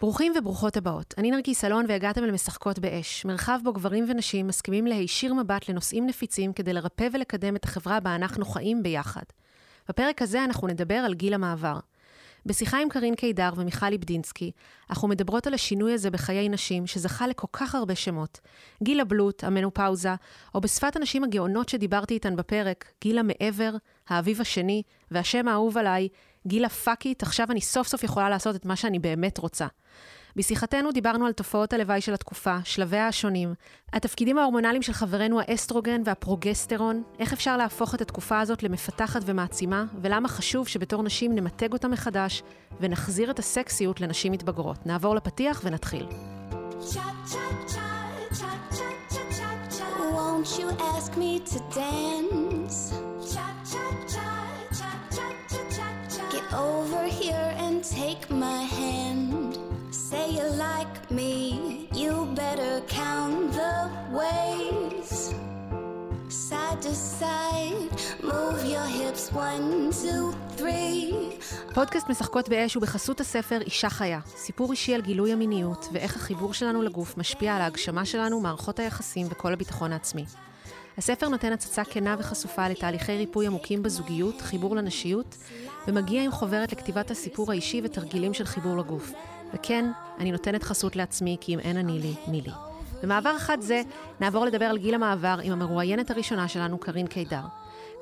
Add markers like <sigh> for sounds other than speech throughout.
ברוכים וברוכות הבאות. אני נרקיס אלון והגעתם למשחקות באש, מרחב בו גברים ונשים מסכימים להישיר מבט לנושאים נפיצים כדי לרפא ולקדם את החברה בה אנחנו חיים ביחד. בפרק הזה אנחנו נדבר על גיל המעבר. בשיחה עם קארין קידר ומיכל ליבדינסקי, אנחנו מדברות על השינוי הזה בחיי נשים שזכה לכל כך הרבה שמות. גיל הבלוט, המנופאוזה, או בשפת הנשים הגאונות שדיברתי איתן בפרק, גיל המעבר, האביב השני, והשם האהוב עליי, גיל הפאקית, עכשיו אני סוף סוף יכולה לעשות את מה שאני באמת רוצה. בשיחתנו דיברנו על תופעות הלוואי של התקופה, שלביה השונים, התפקידים ההורמונליים של חברנו האסטרוגן והפרוגסטרון, איך אפשר להפוך את התקופה הזאת למפתחת ומעצימה, ולמה חשוב שבתור נשים נמתג אותה מחדש ונחזיר את הסקסיות לנשים מתבגרות. נעבור לפתיח ונתחיל. Won't you ask me to dance? Over here and take my hand. say you like me, you better count the ways. Side to side, move your hips one, two, three. פודקאסט משחקות באש הוא בחסות הספר אישה חיה, סיפור אישי על גילוי המיניות ואיך החיבור שלנו לגוף משפיע על ההגשמה שלנו, מערכות היחסים וכל הביטחון העצמי. הספר נותן הצצה כנה וחשופה לתהליכי ריפוי עמוקים בזוגיות, חיבור לנשיות, ומגיע עם חוברת לכתיבת הסיפור האישי ותרגילים של חיבור לגוף. וכן, אני נותנת חסות לעצמי, כי אם אין אני לי, מי לי. במעבר אחד זה, נעבור לדבר על גיל המעבר עם המרואיינת הראשונה שלנו, קארין קידר.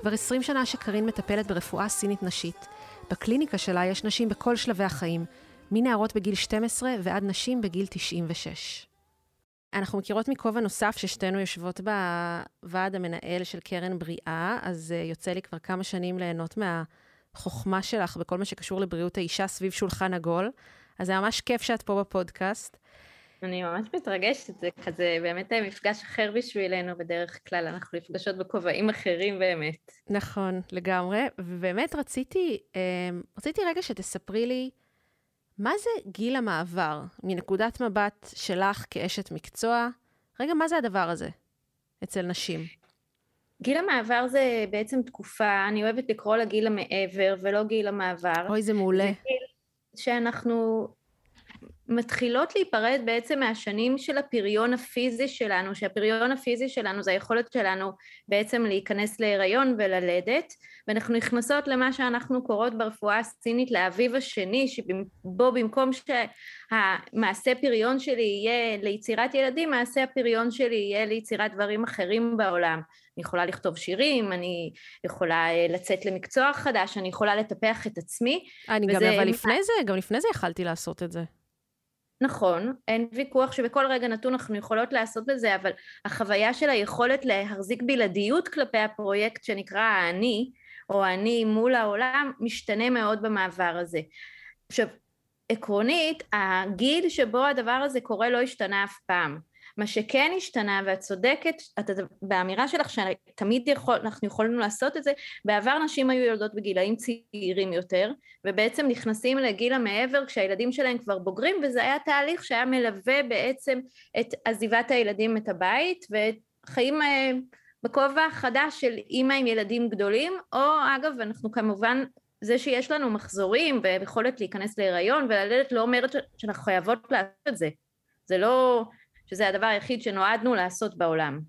כבר 20 שנה שקארין מטפלת ברפואה סינית נשית. בקליניקה שלה יש נשים בכל שלבי החיים, מנערות בגיל 12 ועד נשים בגיל 96. אנחנו מכירות מכובע נוסף ששתינו יושבות בוועד המנהל של קרן בריאה, אז uh, יוצא לי כבר כמה שנים ליהנות מהחוכמה שלך בכל מה שקשור לבריאות האישה סביב שולחן עגול. אז זה ממש כיף שאת פה בפודקאסט. אני ממש מתרגשת, זה כזה באמת מפגש אחר בשבילנו בדרך כלל, אנחנו נפגשות בכובעים אחרים באמת. נכון, לגמרי, ובאמת רציתי, אמ, רציתי רגע שתספרי לי, מה זה גיל המעבר, מנקודת מבט שלך כאשת מקצוע? רגע, מה זה הדבר הזה אצל נשים? גיל המעבר זה בעצם תקופה, אני אוהבת לקרוא לה גיל המעבר ולא גיל המעבר. אוי, זה מעולה. זה גיל שאנחנו מתחילות להיפרד בעצם מהשנים של הפריון הפיזי שלנו, שהפריון הפיזי שלנו זה היכולת שלנו בעצם להיכנס להיריון וללדת, ואנחנו נכנסות למה שאנחנו קוראות ברפואה הסינית לאביב השני, שבו במקום שהמעשה פריון שלי יהיה ליצירת ילדים, מעשה הפריון שלי יהיה ליצירת דברים אחרים בעולם. אני יכולה לכתוב שירים, אני יכולה אה, לצאת למקצוע חדש, אני יכולה לטפח את עצמי. אני גם, אבל לפני זה, גם לפני זה יכלתי לעשות את זה. נכון, אין ויכוח שבכל רגע נתון אנחנו יכולות לעשות את זה, אבל החוויה של היכולת להחזיק בלעדיות כלפי הפרויקט שנקרא האני, או האני מול העולם, משתנה מאוד במעבר הזה. עכשיו, עקרונית, הגיל שבו הדבר הזה קורה לא השתנה אף פעם. מה שכן השתנה, ואת צודקת את, באמירה שלך שתמיד יכול, אנחנו יכולנו לעשות את זה, בעבר נשים היו יולדות בגילאים צעירים יותר, ובעצם נכנסים לגיל המעבר כשהילדים שלהם כבר בוגרים, וזה היה תהליך שהיה מלווה בעצם את עזיבת הילדים את הבית, וחיים אה, בכובע חדש של אימא עם ילדים גדולים, או אגב, אנחנו כמובן זה שיש לנו מחזורים ויכולת להיכנס להיריון וללדת לא אומרת שאנחנו חייבות לעשות את זה. זה לא, שזה הדבר היחיד שנועדנו לעשות בעולם.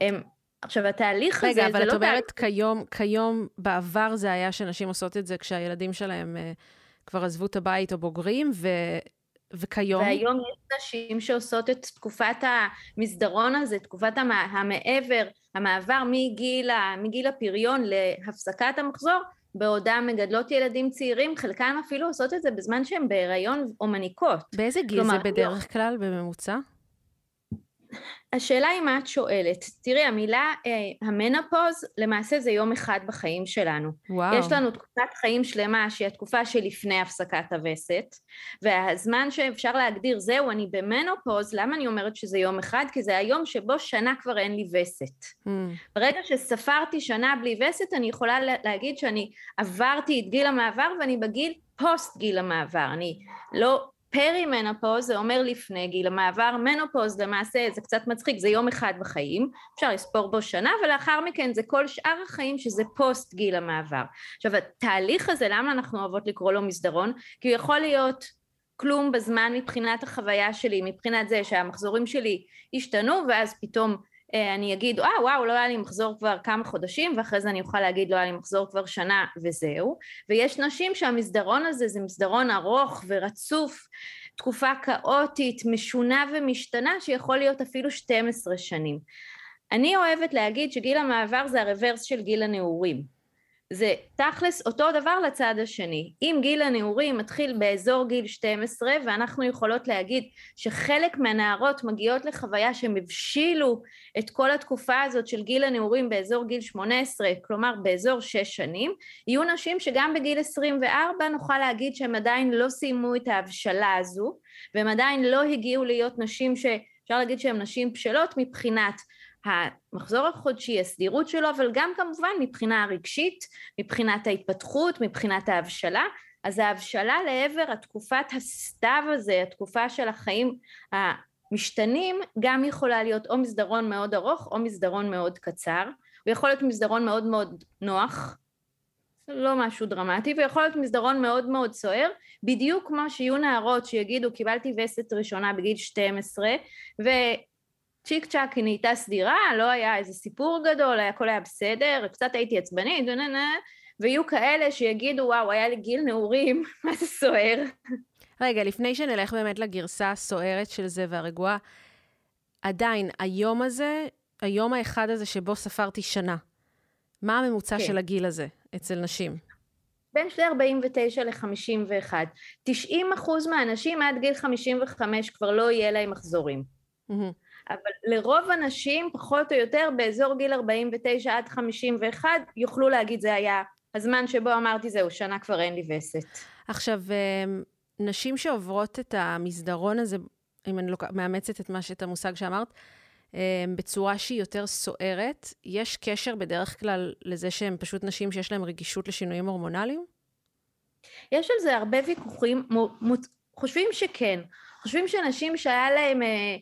הם, עכשיו התהליך רגע, הזה זה לא... רגע, אבל את אומרת תה... כיום, כיום בעבר זה היה שנשים עושות את זה כשהילדים שלהם uh, כבר עזבו את הבית או בוגרים, ו... וכיום? והיום יש נשים שעושות את תקופת המסדרון הזה, תקופת המ... המעבר, המעבר מגיל, מגיל הפריון להפסקת המחזור, בעודן מגדלות ילדים צעירים, חלקן אפילו עושות את זה בזמן שהן בהיריון או מניקות. באיזה גיל כלומר, זה בדרך לא. כלל, בממוצע? השאלה היא מה את שואלת. תראי, המילה אה, המנופוז, למעשה זה יום אחד בחיים שלנו. וואו. יש לנו תקופת חיים שלמה שהיא התקופה שלפני הפסקת הווסת, והזמן שאפשר להגדיר, זהו, אני במנופוז, למה אני אומרת שזה יום אחד? כי זה היום שבו שנה כבר אין לי וסת. Mm. ברגע שספרתי שנה בלי וסת, אני יכולה להגיד שאני עברתי את גיל המעבר ואני בגיל פוסט גיל המעבר. אני לא פרי מנופוז זה אומר לפני גיל המעבר, מנופוז למעשה זה קצת מצחיק, זה יום אחד בחיים, אפשר לספור בו שנה ולאחר מכן זה כל שאר החיים שזה פוסט גיל המעבר. עכשיו התהליך הזה, למה אנחנו אוהבות לקרוא לו מסדרון? כי הוא יכול להיות כלום בזמן מבחינת החוויה שלי, מבחינת זה שהמחזורים שלי השתנו ואז פתאום אני אגיד אה וואו לא היה לי מחזור כבר כמה חודשים ואחרי זה אני אוכל להגיד לא היה לי מחזור כבר שנה וזהו. ויש נשים שהמסדרון הזה זה מסדרון ארוך ורצוף תקופה כאוטית משונה ומשתנה שיכול להיות אפילו 12 שנים. אני אוהבת להגיד שגיל המעבר זה הרוורס של גיל הנעורים זה תכלס אותו דבר לצד השני. אם גיל הנעורים מתחיל באזור גיל 12 ואנחנו יכולות להגיד שחלק מהנערות מגיעות לחוויה שהם הבשילו את כל התקופה הזאת של גיל הנעורים באזור גיל 18, כלומר באזור 6 שנים, יהיו נשים שגם בגיל 24 נוכל להגיד שהם עדיין לא סיימו את ההבשלה הזו והם עדיין לא הגיעו להיות נשים שאפשר להגיד שהן נשים בשלות מבחינת המחזור החודשי, הסדירות שלו, אבל גם כמובן מבחינה הרגשית, מבחינת ההתפתחות, מבחינת ההבשלה. אז ההבשלה לעבר התקופת הסתיו הזה, התקופה של החיים המשתנים, גם יכולה להיות או מסדרון מאוד ארוך או מסדרון מאוד קצר. הוא יכול להיות מסדרון מאוד מאוד נוח, לא משהו דרמטי, ויכול להיות מסדרון מאוד מאוד סוער, בדיוק כמו שיהיו נערות שיגידו קיבלתי וסת ראשונה בגיל 12 ו... צ'יק צ'אק היא נהייתה סדירה, לא היה איזה סיפור גדול, הכל היה בסדר, קצת הייתי עצבנית, ונה, ויהיו כאלה שיגידו, וואו, היה לי גיל נעורים, <laughs> מה זה סוער? רגע, לפני שנלך באמת לגרסה הסוערת של זה והרגועה, עדיין, היום הזה, היום האחד הזה שבו ספרתי שנה, מה הממוצע כן. של הגיל הזה אצל נשים? בין שני 49 ל-51. 90 אחוז מהאנשים עד גיל 55 כבר לא יהיה להם מחזורים. Mm-hmm. אבל לרוב הנשים פחות או יותר באזור גיל 49 עד 51 יוכלו להגיד זה היה הזמן שבו אמרתי זהו שנה כבר אין לי וסת. עכשיו אמ, נשים שעוברות את המסדרון הזה אם אני לוק... מאמצת את, מה, את המושג שאמרת אמ, בצורה שהיא יותר סוערת, יש קשר בדרך כלל לזה שהן פשוט נשים שיש להן רגישות לשינויים הורמונליים? יש על זה הרבה ויכוחים, חושבים שכן. חושבים שנשים שהיה להם אה,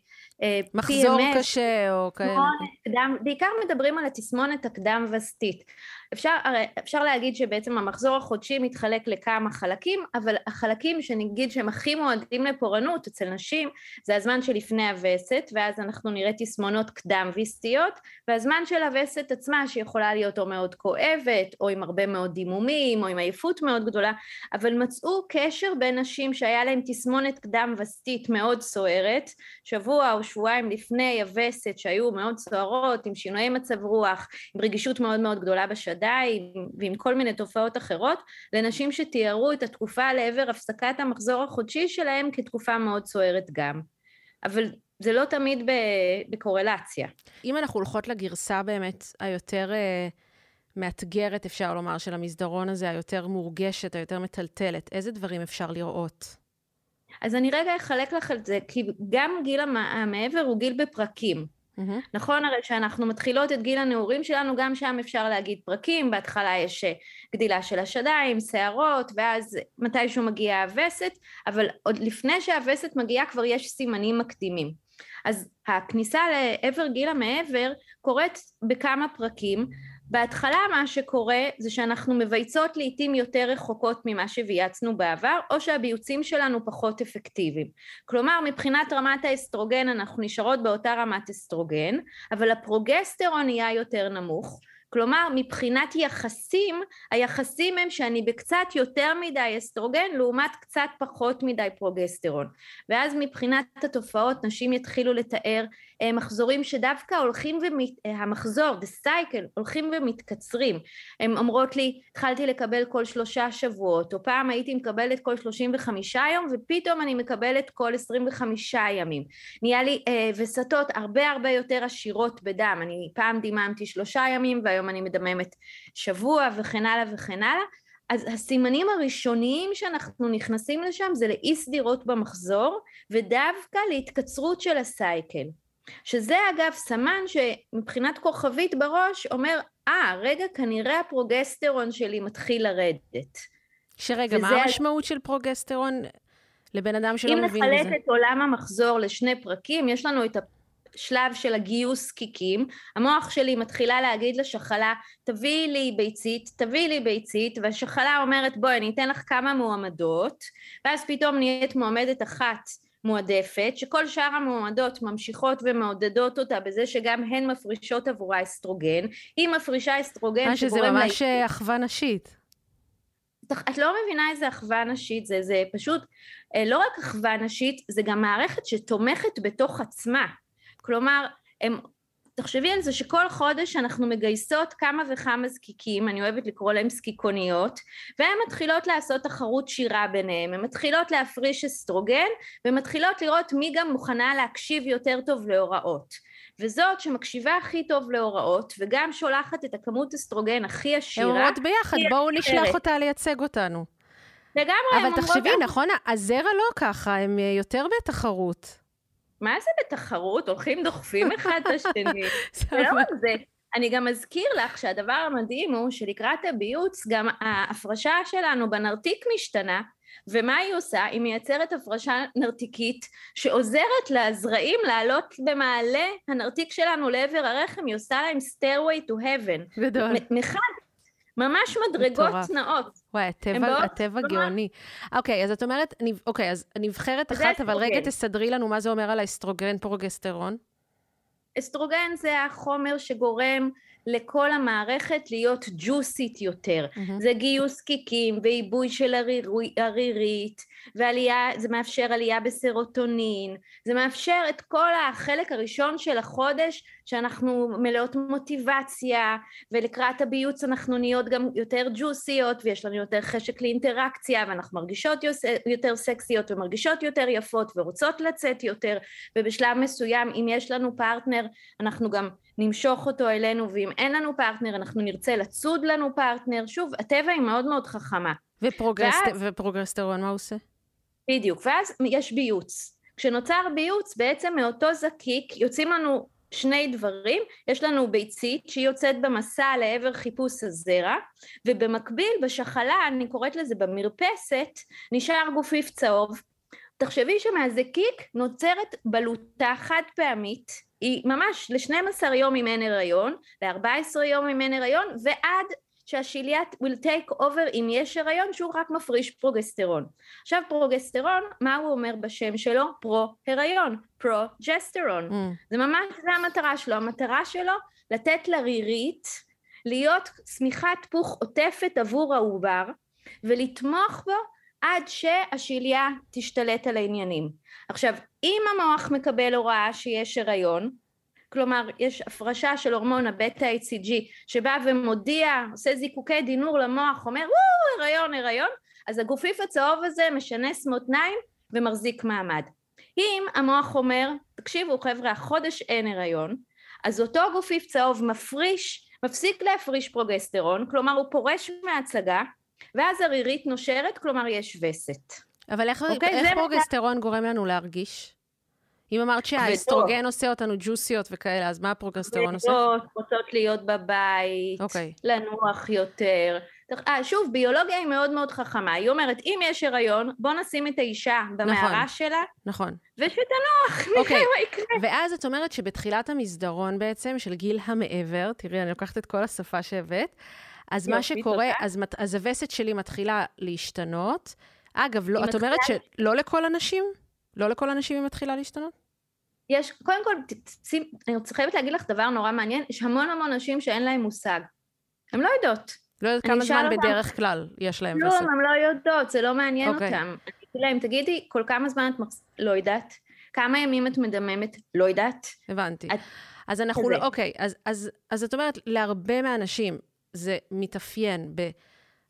מחזור PMS, קשה או כאלה. קדם, בעיקר מדברים על התסמונת הקדם-וסתית. אפשר, אפשר להגיד שבעצם המחזור החודשי מתחלק לכמה חלקים, אבל החלקים שנגיד שהם הכי מועדים לפורענות אצל נשים זה הזמן שלפני הווסת, ואז אנחנו נראה תסמונות קדם-ויסטיות, והזמן של הווסת עצמה שיכולה להיות או מאוד כואבת, או עם הרבה מאוד דימומים, או עם עייפות מאוד גדולה, אבל מצאו קשר בין נשים שהיה להם תסמונת קדם-וסתית מאוד סוערת, שבוע או שבועיים לפני הווסת שהיו מאוד סוערות, עם שינויי מצב רוח, עם רגישות מאוד מאוד גדולה בשדה, חרדה ועם כל מיני תופעות אחרות, לנשים שתיארו את התקופה לעבר הפסקת המחזור החודשי שלהם כתקופה מאוד סוערת גם. אבל זה לא תמיד בקורלציה. אם אנחנו הולכות לגרסה באמת היותר uh, מאתגרת, אפשר לומר, של המסדרון הזה, היותר מורגשת, היותר מטלטלת, איזה דברים אפשר לראות? אז אני רגע אחלק לך את זה, כי גם גיל המעבר הוא גיל בפרקים. Mm-hmm. נכון הרי שאנחנו מתחילות את גיל הנעורים שלנו, גם שם אפשר להגיד פרקים, בהתחלה יש אה, גדילה של השדיים, שערות, ואז מתישהו מגיעה הווסת, אבל עוד לפני שהווסת מגיעה כבר יש סימנים מקדימים. אז הכניסה לעבר גיל המעבר קורית בכמה פרקים, בהתחלה מה שקורה זה שאנחנו מבייצות לעיתים יותר רחוקות ממה שבייצנו בעבר או שהביוצים שלנו פחות אפקטיביים. כלומר מבחינת רמת האסטרוגן אנחנו נשארות באותה רמת אסטרוגן אבל הפרוגסטרון נהיה יותר נמוך כלומר מבחינת יחסים, היחסים הם שאני בקצת יותר מדי אסטרוגן לעומת קצת פחות מדי פרוגסטרון ואז מבחינת התופעות נשים יתחילו לתאר מחזורים שדווקא הולכים ומת... אה, המחזור, the cycle, הולכים ומתקצרים. הן אומרות לי, התחלתי לקבל כל שלושה שבועות, או פעם הייתי מקבלת כל שלושים וחמישה יום, ופתאום אני מקבלת כל עשרים וחמישה ימים. נהיה לי אה, וסתות הרבה הרבה יותר עשירות בדם. אני פעם דיממתי שלושה ימים, והיום אני מדממת שבוע, וכן הלאה וכן הלאה. אז הסימנים הראשוניים שאנחנו נכנסים לשם זה לאי סדירות במחזור ודווקא להתקצרות של הסייקל. שזה אגב סמן שמבחינת כוכבית בראש אומר, אה, ah, רגע, כנראה הפרוגסטרון שלי מתחיל לרדת. שרגע, מה המשמעות של פרוגסטרון לבן אדם שלא מבין בזה? אם נחלק את עולם המחזור לשני פרקים, יש לנו את שלב של הגיוס קיקים, המוח שלי מתחילה להגיד לשחלה, תביאי לי ביצית, תביאי לי ביצית, והשחלה אומרת, בואי, אני אתן לך כמה מועמדות, ואז פתאום נהיית מועמדת אחת מועדפת, שכל שאר המועמדות ממשיכות ומעודדות אותה בזה שגם הן מפרישות עבורה אסטרוגן, היא מפרישה אסטרוגן מה שזה ממש לה... אחווה נשית. את לא מבינה איזה אחווה נשית זה, זה פשוט אה, לא רק אחווה נשית, זה גם מערכת שתומכת בתוך עצמה. כלומר, הם, תחשבי על זה שכל חודש אנחנו מגייסות כמה וכמה זקיקים, אני אוהבת לקרוא להם זקיקוניות, והן מתחילות לעשות תחרות שירה ביניהם, הן מתחילות להפריש אסטרוגן, ומתחילות לראות מי גם מוכנה להקשיב יותר טוב להוראות. וזאת שמקשיבה הכי טוב להוראות, וגם שולחת את הכמות אסטרוגן הכי עשירה. הן אומרות ביחד, בואו נשלח אותה לייצג אותנו. לגמרי, אבל תחשבי, נכון, הזרע לא ככה, הם יותר בתחרות. מה זה בתחרות? הולכים דוחפים אחד את השני. <laughs> לא רק זה. אני גם אזכיר לך שהדבר המדהים הוא שלקראת הביוץ גם ההפרשה שלנו בנרתיק משתנה, ומה היא עושה? היא מייצרת הפרשה נרתיקית שעוזרת לזרעים לעלות במעלה הנרתיק שלנו לעבר הרחם, היא עושה להם stairway to heaven. גדול. מחד ממש מדרגות מטורף. נאות. וואי, הטבע, הטבע גאוני. אוקיי, אז את אומרת, אוקיי, אז נבחרת אחת, אבל רגע תסדרי לנו מה זה אומר על האסטרוגן פרוגסטרון. אסטרוגן זה החומר שגורם לכל המערכת להיות ג'וסית יותר. Mm-hmm. זה גיוס קיקים ועיבוי של ערירית, ועלייה, זה מאפשר עלייה בסרוטונין, זה מאפשר את כל החלק הראשון של החודש שאנחנו מלאות מוטיבציה, ולקראת הביוץ אנחנו נהיות גם יותר ג'וסיות, ויש לנו יותר חשק לאינטראקציה, ואנחנו מרגישות יותר סקסיות ומרגישות יותר יפות ורוצות לצאת יותר, ובשלב מסוים אם יש לנו פרטנר אנחנו גם נמשוך אותו אלינו, ואם אין לנו פרטנר אנחנו נרצה לצוד לנו פרטנר. שוב, הטבע היא מאוד מאוד חכמה. ופרוגרסט... ואז... ופרוגרסטרון, מה הוא עושה? בדיוק, ואז יש ביוץ. כשנוצר ביוץ, בעצם מאותו זקיק יוצאים לנו שני דברים, יש לנו ביצית שהיא יוצאת במסע לעבר חיפוש הזרע, ובמקביל בשחלה, אני קוראת לזה במרפסת, נשאר גופיף צהוב. תחשבי שמהזקיק נוצרת בלוטה חד פעמית, היא ממש ל-12 יום אם אין הריון, ל-14 יום אם אין הריון, ועד שהשיליה will take over אם יש הריון שהוא רק מפריש פרוגסטרון. עכשיו פרוגסטרון, מה הוא אומר בשם שלו? פרו-הריון, פרו-ג'סטרון. Mm. זה ממש, זה המטרה שלו. המטרה שלו לתת לרירית להיות שמיכת פוך עוטפת עבור העובר ולתמוך בו עד שהשיליה תשתלט על העניינים. עכשיו, אם המוח מקבל הוראה שיש הריון, כלומר יש הפרשה של הורמון הבטא-HCG שבא ומודיע, עושה זיקוקי דינור למוח, אומר וואו הריון הריון, אז הגופיף הצהוב הזה משנס מותניים ומחזיק מעמד. אם המוח אומר, תקשיבו חבר'ה החודש אין הריון, אז אותו גופיף צהוב מפריש, מפסיק להפריש פרוגסטרון, כלומר הוא פורש מההצגה, ואז הרירית נושרת, כלומר יש וסת. אבל איך, אוקיי, איך פרוגסטרון גורם לנו להרגיש? אם אמרת שהאסטרוגן עושה אותנו ג'וסיות וכאלה, אז מה הפרוגסטרון עושה? רוצות להיות בבית, okay. אוקיי. לנוח יותר. אה, שוב, ביולוגיה היא מאוד מאוד חכמה. היא אומרת, אם יש הריון, בוא נשים את האישה במערה נכון, שלה. נכון. ושתנוח, נראה okay. מה יקרה. ואז את אומרת שבתחילת המסדרון בעצם, של גיל המעבר, תראי, אני לוקחת את כל השפה שהבאת, אז מה שקורה, אז, אז הווסת שלי מתחילה להשתנות. אגב, לא, את אומרת שלא לכל הנשים? לא לכל הנשים היא מתחילה להשתנות? יש, קודם כל, שים, אני חייבת להגיד לך דבר נורא מעניין, יש המון המון נשים שאין להן מושג. הן לא יודעות. לא יודעת כמה זמן אותם, בדרך כלל יש להן. כלום, הן לא יודעות, זה לא מעניין okay. אוקיי. אותן. אני אגיד להם, תגידי, כל כמה זמן את מחס... לא יודעת? כמה ימים את מדממת? לא יודעת. הבנתי. את... אז אנחנו לא, אוקיי, אז, אז, אז את אומרת, להרבה מהאנשים זה מתאפיין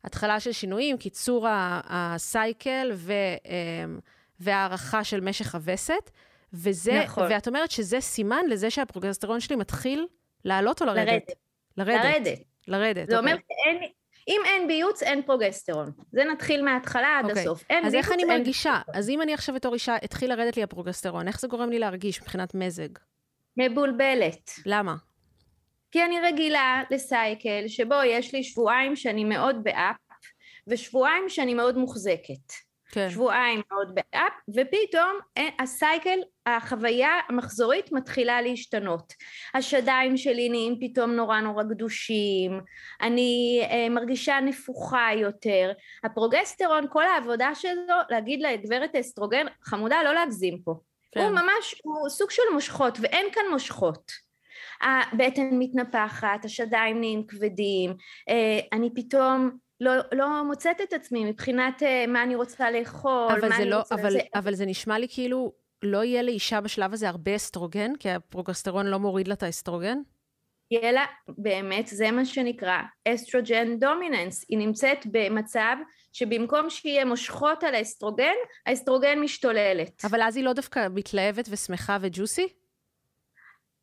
בהתחלה של שינויים, קיצור הסייקל ו, אמ, והערכה של משך הווסת, וזה, נכון. ואת אומרת שזה סימן לזה שהפרוגסטרון שלי מתחיל לעלות או לרדת? לרדת. לרדת. לרדת. לרדת, זה אוקיי. אומר שאין, אם אין ביוץ, אין פרוגסטרון. זה נתחיל מההתחלה עד אוקיי. הסוף. אין אז ביוץ, איך אני מרגישה? אין... אז אם אני עכשיו בתור אישה, התחיל לרדת לי הפרוגסטרון, איך זה גורם לי להרגיש מבחינת מזג? מבולבלת. למה? כי אני רגילה ל cycle שבו יש לי שבועיים שאני מאוד ב up, ושבועיים שאני מאוד מוחזקת. כן. שבועיים מאוד ב up, ופתאום אה, ה cycle, החוויה המחזורית מתחילה להשתנות. השדיים שלי נהיים פתאום נורא נורא גדושים, אני אה, מרגישה נפוחה יותר. הפרוגסטרון, כל העבודה שלו, להגיד לגברת אסטרוגן, חמודה, לא להגזים פה. כן. הוא ממש, הוא סוג של מושכות, ואין כאן מושכות. הבטן מתנפחת, השדיים נהיים כבדים, אה, אני פתאום לא, לא מוצאת את עצמי מבחינת uh, מה אני רוצה לאכול, מה אני לא, רוצה... אבל, זה... אבל זה נשמע לי כאילו לא יהיה לאישה בשלב הזה הרבה אסטרוגן, כי הפרוגסטרון לא מוריד לה את האסטרוגן? יהיה לה, באמת, זה מה שנקרא אסטרוגן דומיננס. היא נמצאת במצב שבמקום שיהיה מושכות על האסטרוגן, האסטרוגן משתוללת. אבל אז היא לא דווקא מתלהבת ושמחה וג'וסי?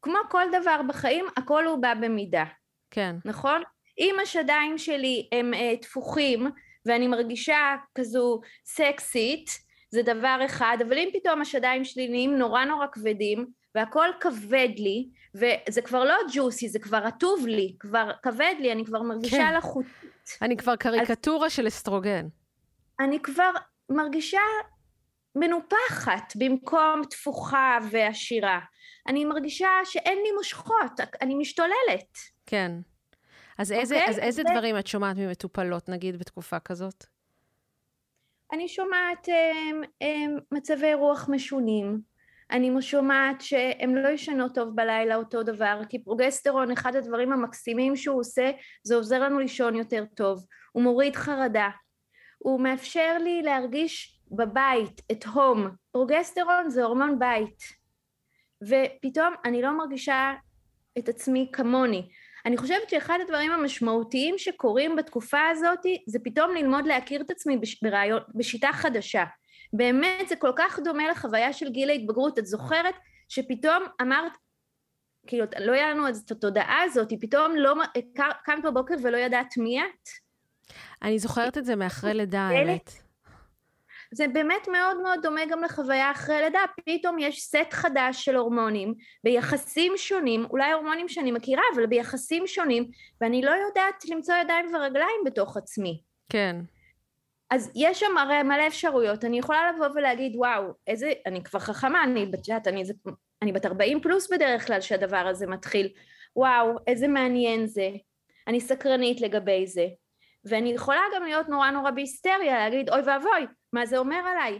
כמו כל דבר בחיים, הכל הוא בא במידה. כן. נכון? אם השדיים שלי הם uh, תפוחים ואני מרגישה כזו סקסית זה דבר אחד אבל אם פתאום השדיים שלי נהיים נורא נורא כבדים והכל כבד לי וזה כבר לא ג'וסי זה כבר רטוב לי כבר כבד לי אני כבר מרגישה כן. לחוטית. אני כבר קריקטורה אז, של אסטרוגן. אני כבר מרגישה מנופחת במקום תפוחה ועשירה. אני מרגישה שאין לי מושכות אני משתוללת. כן אז איזה, אוקיי? אז איזה זה... דברים את שומעת ממטופלות, נגיד, בתקופה כזאת? אני שומעת הם, הם, מצבי רוח משונים. אני שומעת שהן לא ישנות טוב בלילה אותו דבר, כי פרוגסטרון, אחד הדברים המקסימים שהוא עושה, זה עוזר לנו לישון יותר טוב. הוא מוריד חרדה. הוא מאפשר לי להרגיש בבית, את הום. פרוגסטרון זה הורמון בית. ופתאום אני לא מרגישה את עצמי כמוני. אני חושבת שאחד הדברים המשמעותיים שקורים בתקופה הזאת זה פתאום ללמוד להכיר את עצמי ברעיון, בשיטה חדשה. באמת זה כל כך דומה לחוויה של גיל ההתבגרות, את זוכרת שפתאום אמרת, כאילו לא היה לנו את התודעה הזאת, פתאום לא, קמת בבוקר ולא ידעת מי את? אני זוכרת את זה מאחרי לידה, האמת. זה באמת מאוד מאוד דומה גם לחוויה אחרי לידה, פתאום יש סט חדש של הורמונים ביחסים שונים, אולי הורמונים שאני מכירה, אבל ביחסים שונים, ואני לא יודעת למצוא ידיים ורגליים בתוך עצמי. כן. אז יש שם הרי מלא אפשרויות, אני יכולה לבוא ולהגיד וואו, איזה, אני כבר חכמה, אני בת, אני, אני בת 40 פלוס בדרך כלל שהדבר הזה מתחיל, וואו, איזה מעניין זה, אני סקרנית לגבי זה, ואני יכולה גם להיות נורא נורא בהיסטריה, להגיד אוי ואבוי, מה זה אומר עליי?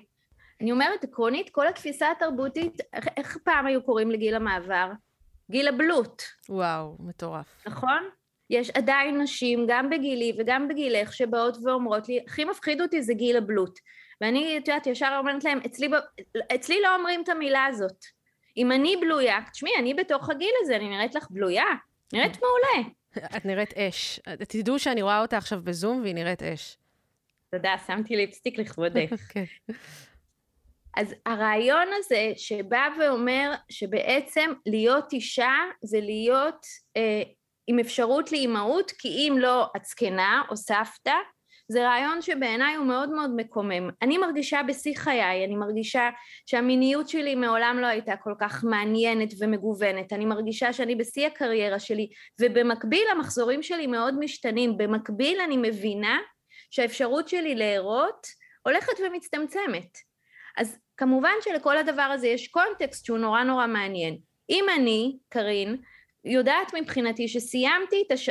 אני אומרת עקרונית, כל התפיסה התרבותית, איך, איך פעם היו קוראים לגיל המעבר? גיל הבלוט. וואו, מטורף. נכון? יש עדיין נשים, גם בגילי וגם בגילך, שבאות ואומרות לי, הכי מפחיד אותי זה גיל הבלוט. ואני, את יודעת, ישר אומרת להם, אצלי, אצלי לא אומרים את המילה הזאת. אם אני בלויה, תשמעי, אני בתוך הגיל הזה, אני נראית לך בלויה? נראית מעולה. <laughs> את נראית אש. תדעו שאני רואה אותה עכשיו בזום והיא נראית אש. תודה, שמתי ליפסטיק לכבודך. <laughs> כן. אז הרעיון הזה שבא ואומר שבעצם להיות אישה זה להיות אה, עם אפשרות לאימהות כי אם לא את זקנה או סבתא זה רעיון שבעיניי הוא מאוד מאוד מקומם. אני מרגישה בשיא חיי, אני מרגישה שהמיניות שלי מעולם לא הייתה כל כך מעניינת ומגוונת, אני מרגישה שאני בשיא הקריירה שלי, ובמקביל המחזורים שלי מאוד משתנים, במקביל אני מבינה שהאפשרות שלי להרות הולכת ומצטמצמת. אז כמובן שלכל הדבר הזה יש קונטקסט שהוא נורא נורא מעניין. אם אני, קארין, יודעת מבחינתי שסיימתי את הש...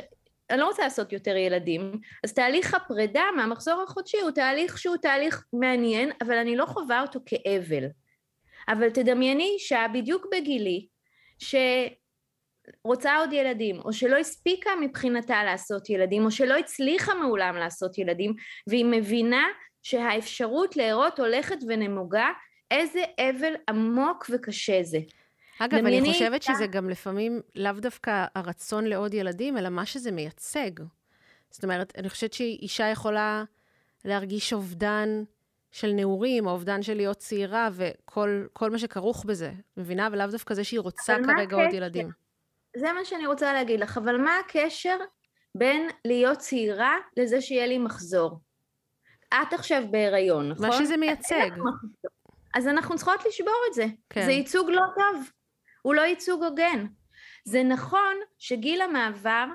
אני לא רוצה לעשות יותר ילדים, אז תהליך הפרידה מהמחזור החודשי הוא תהליך שהוא תהליך מעניין, אבל אני לא חווה אותו כאבל. אבל תדמייני אישה בדיוק בגילי, שרוצה עוד ילדים, או שלא הספיקה מבחינתה לעשות ילדים, או שלא הצליחה מעולם לעשות ילדים, והיא מבינה שהאפשרות להרות הולכת ונמוגה, איזה אבל עמוק וקשה זה. אגב, אני חושבת שזה גם לפעמים לאו דווקא הרצון לעוד ילדים, אלא מה שזה מייצג. זאת אומרת, אני חושבת שאישה יכולה להרגיש אובדן של נעורים, או אובדן של להיות צעירה, וכל מה שכרוך בזה. מבינה? ולאו דווקא זה שהיא רוצה כרגע עוד ילדים. זה מה שאני רוצה להגיד לך, אבל מה הקשר בין להיות צעירה לזה שיהיה לי מחזור? את עכשיו בהיריון, נכון? מה שזה מייצג. אז אנחנו צריכות לשבור את זה. כן. זה ייצוג לא טוב. הוא לא ייצוג הוגן. זה נכון שגיל המעבר,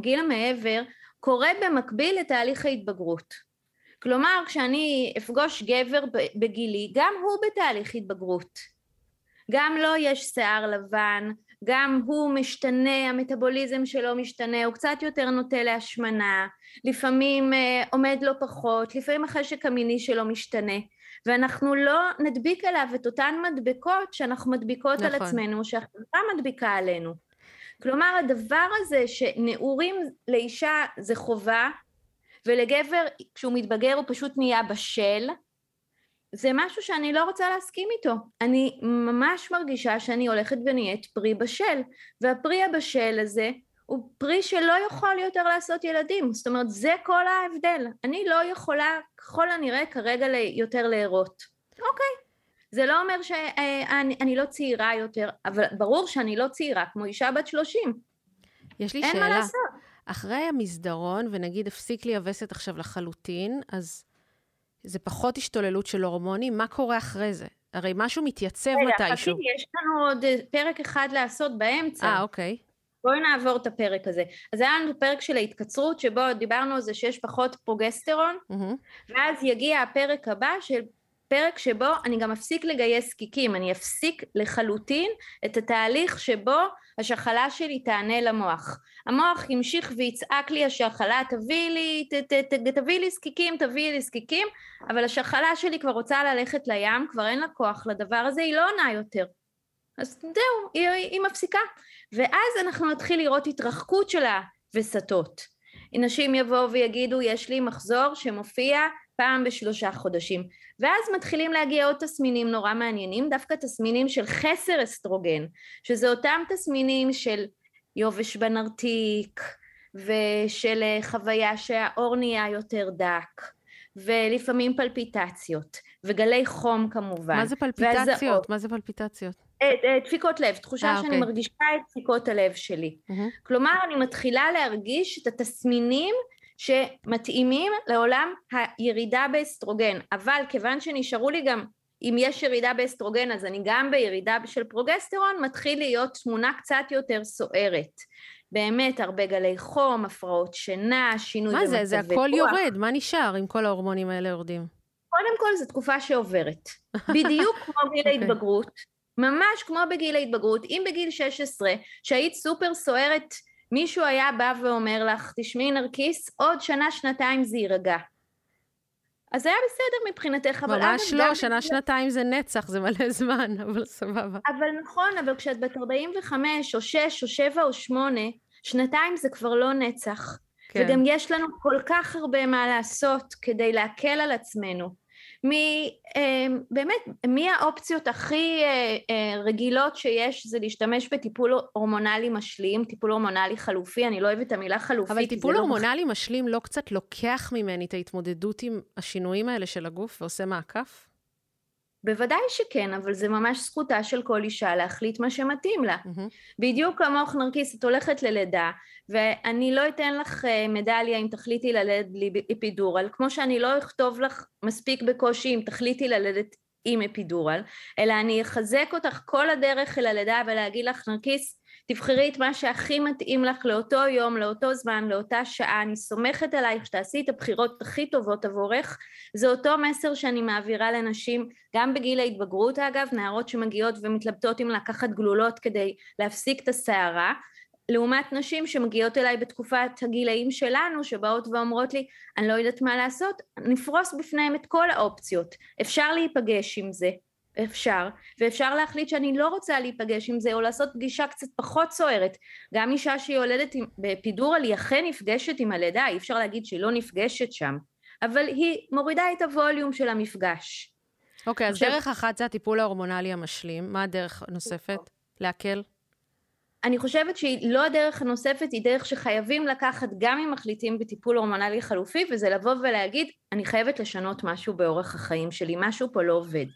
גיל המעבר, קורה במקביל לתהליך ההתבגרות. כלומר, כשאני אפגוש גבר בגילי, גם הוא בתהליך התבגרות. גם לו יש שיער לבן, גם הוא משתנה, המטאבוליזם שלו משתנה, הוא קצת יותר נוטה להשמנה, לפעמים אה, עומד לו פחות, לפעמים החשק המיני שלו משתנה, ואנחנו לא נדביק עליו את אותן מדבקות שאנחנו מדביקות נכון. על עצמנו, שהחברה מדביקה עלינו. כלומר, הדבר הזה שנעורים לאישה זה חובה, ולגבר כשהוא מתבגר הוא פשוט נהיה בשל, זה משהו שאני לא רוצה להסכים איתו. אני ממש מרגישה שאני הולכת ונהיית פרי בשל, והפרי הבשל הזה הוא פרי שלא יכול יותר לעשות ילדים, זאת אומרת זה כל ההבדל. אני לא יכולה ככל הנראה כרגע יותר להרות. אוקיי. זה לא אומר שאני אני לא צעירה יותר, אבל ברור שאני לא צעירה כמו אישה בת שלושים. יש לי אין שאלה. מה לעשות. אחרי המסדרון, ונגיד הפסיק לי הווסת עכשיו לחלוטין, אז זה פחות השתוללות של הורמונים, מה קורה אחרי זה? הרי משהו מתייצב רגע, מתישהו. רגע, יש לנו עוד אה, פרק אחד לעשות באמצע. אה, אוקיי. בואי נעבור את הפרק הזה. אז היה לנו פרק של ההתקצרות, שבו דיברנו על זה שיש פחות פרוגסטרון, mm-hmm. ואז יגיע הפרק הבא של פרק שבו אני גם אפסיק לגייס קיקים, אני אפסיק לחלוטין את התהליך שבו השחלה שלי תענה למוח. המוח ימשיך ויצעק לי השחלה תביא לי, ת, ת, ת, תביא לי זקיקים, תביא לי זקיקים, אבל השחלה שלי כבר רוצה ללכת לים, כבר אין לה כוח לדבר הזה, היא לא עונה יותר. אז זהו, היא, היא מפסיקה. ואז אנחנו נתחיל לראות התרחקות של הווסתות. נשים יבואו ויגידו יש לי מחזור שמופיע פעם בשלושה חודשים. ואז מתחילים להגיע עוד תסמינים נורא מעניינים, דווקא תסמינים של חסר אסטרוגן, שזה אותם תסמינים של יובש בנרתיק, ושל אה, חוויה שהעור נהיה יותר דק, ולפעמים פלפיטציות, וגלי חום כמובן. מה זה פלפיטציות? והזעות. מה זה פלפיטציות? אה, אה, דפיקות לב, תחושה 아, שאני אוקיי. מרגישה את דפיקות הלב שלי. Mm-hmm. כלומר, אני מתחילה להרגיש את התסמינים שמתאימים לעולם הירידה באסטרוגן, אבל כיוון שנשארו לי גם, אם יש ירידה באסטרוגן אז אני גם בירידה של פרוגסטרון, מתחיל להיות תמונה קצת יותר סוערת. באמת, הרבה גלי חום, הפרעות שינה, שינוי במצבי כוח. מה זה? זה הכל יורד, מה נשאר אם כל ההורמונים האלה יורדים? קודם כל זו תקופה שעוברת. בדיוק כמו <laughs> גיל okay. אוקיי. ההתבגרות, ממש כמו בגיל ההתבגרות. אם בגיל 16, שהיית סופר סוערת מישהו היה בא ואומר לך, תשמעי נרקיס, עוד שנה, שנתיים זה יירגע. אז היה בסדר מבחינתך, אבל... ממש לא, שנה, שנתיים זה נצח, זה מלא זמן, <laughs> אבל סבבה. אבל נכון, אבל כשאת בת 45, או 6, או 7, או 8, שנתיים זה כבר לא נצח. כן. וגם יש לנו כל כך הרבה מה לעשות כדי להקל על עצמנו. מ, אה, באמת, מי האופציות הכי אה, אה, רגילות שיש זה להשתמש בטיפול הורמונלי משלים, טיפול הורמונלי חלופי, אני לא אוהבת את המילה חלופי. אבל טיפול לא הורמונלי לא... משלים לא קצת לוקח ממני את ההתמודדות עם השינויים האלה של הגוף ועושה מעקף? בוודאי שכן, אבל זה ממש זכותה של כל אישה להחליט מה שמתאים לה. Mm-hmm. בדיוק כמוך נרקיס, את הולכת ללידה, ואני לא אתן לך אה, מדליה אם תחליטי ללדת בלי אפידורל, כמו שאני לא אכתוב לך מספיק בקושי אם תחליטי ללדת עם אפידורל, אלא אני אחזק אותך כל הדרך אל הלידה ולהגיד לך נרקיס, תבחרי את מה שהכי מתאים לך לאותו יום, לאותו זמן, לאותה שעה, אני סומכת עלייך שתעשי את הבחירות הכי טובות עבורך, זה אותו מסר שאני מעבירה לנשים, גם בגיל ההתבגרות אגב, נערות שמגיעות ומתלבטות אם לקחת גלולות כדי להפסיק את הסערה, לעומת נשים שמגיעות אליי בתקופת הגילאים שלנו, שבאות ואומרות לי, אני לא יודעת מה לעשות, נפרוס בפניהם את כל האופציות, אפשר להיפגש עם זה, אפשר, ואפשר להחליט שאני לא רוצה להיפגש עם זה או לעשות פגישה קצת פחות סוערת. גם אישה שהיא יולדת בפידורל היא אכן נפגשת עם הלידה, אי אפשר להגיד שהיא לא נפגשת שם, אבל היא מורידה את הווליום של המפגש. אוקיי, okay, אז דרך אחת זה הטיפול ההורמונלי המשלים, מה הדרך הנוספת? להקל? אני חושבת שהיא לא הדרך הנוספת, היא דרך שחייבים לקחת גם אם מחליטים בטיפול הורמונלי חלופי, וזה לבוא ולהגיד, אני חייבת לשנות משהו באורח החיים שלי, משהו פה לא עובד.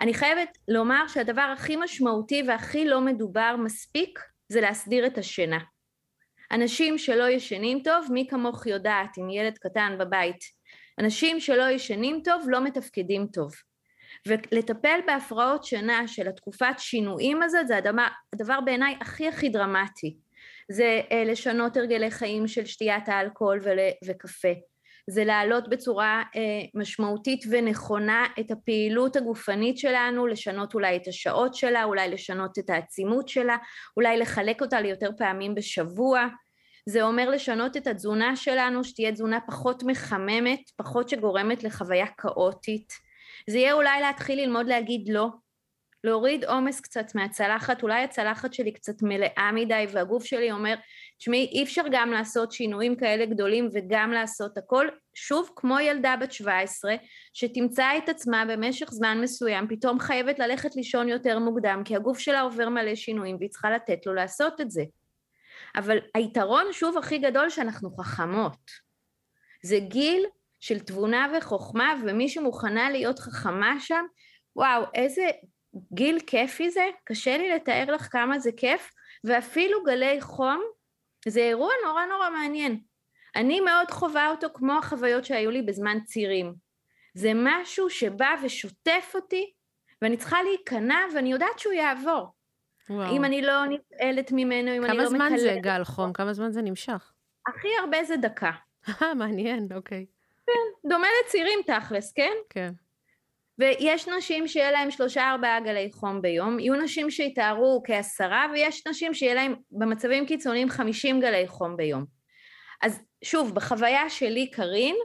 אני חייבת לומר שהדבר הכי משמעותי והכי לא מדובר מספיק זה להסדיר את השינה. אנשים שלא ישנים טוב, מי כמוך יודעת עם ילד קטן בבית, אנשים שלא ישנים טוב לא מתפקדים טוב. ולטפל בהפרעות שינה של התקופת שינויים הזאת זה הדבר, הדבר בעיניי הכי הכי דרמטי. זה אה, לשנות הרגלי חיים של שתיית האלכוהול וקפה, זה להעלות בצורה אה, משמעותית ונכונה את הפעילות הגופנית שלנו, לשנות אולי את השעות שלה, אולי לשנות את העצימות שלה, אולי לחלק אותה ליותר פעמים בשבוע. זה אומר לשנות את התזונה שלנו, שתהיה תזונה פחות מחממת, פחות שגורמת לחוויה כאוטית. זה יהיה אולי להתחיל ללמוד להגיד לא, להוריד עומס קצת מהצלחת, אולי הצלחת שלי קצת מלאה מדי והגוף שלי אומר, תשמעי אי אפשר גם לעשות שינויים כאלה גדולים וגם לעשות הכל, שוב כמו ילדה בת 17 שתמצא את עצמה במשך זמן מסוים פתאום חייבת ללכת לישון יותר מוקדם כי הגוף שלה עובר מלא שינויים והיא צריכה לתת לו לעשות את זה. אבל היתרון שוב הכי גדול שאנחנו חכמות. זה גיל של תבונה וחוכמה ומי שמוכנה להיות חכמה שם, וואו איזה גיל כיפי זה, קשה לי לתאר לך כמה זה כיף, ואפילו גלי חום זה אירוע נורא נורא מעניין. אני מאוד חווה אותו כמו החוויות שהיו לי בזמן צירים. זה משהו שבא ושוטף אותי, ואני צריכה להיכנע, ואני יודעת שהוא יעבור. וואו. אם אני לא נתעלת ממנו, אם אני לא מקללת... כמה זמן זה גל חום? כמה זמן זה נמשך? הכי הרבה זה דקה. אה, <laughs> מעניין, אוקיי. כן, דומה לצירים תכלס, כן? כן. ויש נשים שיהיה להם שלושה ארבעה גלי חום ביום, יהיו נשים שיתארו כעשרה ויש נשים שיהיה להם במצבים קיצוניים חמישים גלי חום ביום. אז שוב, בחוויה שלי קארין,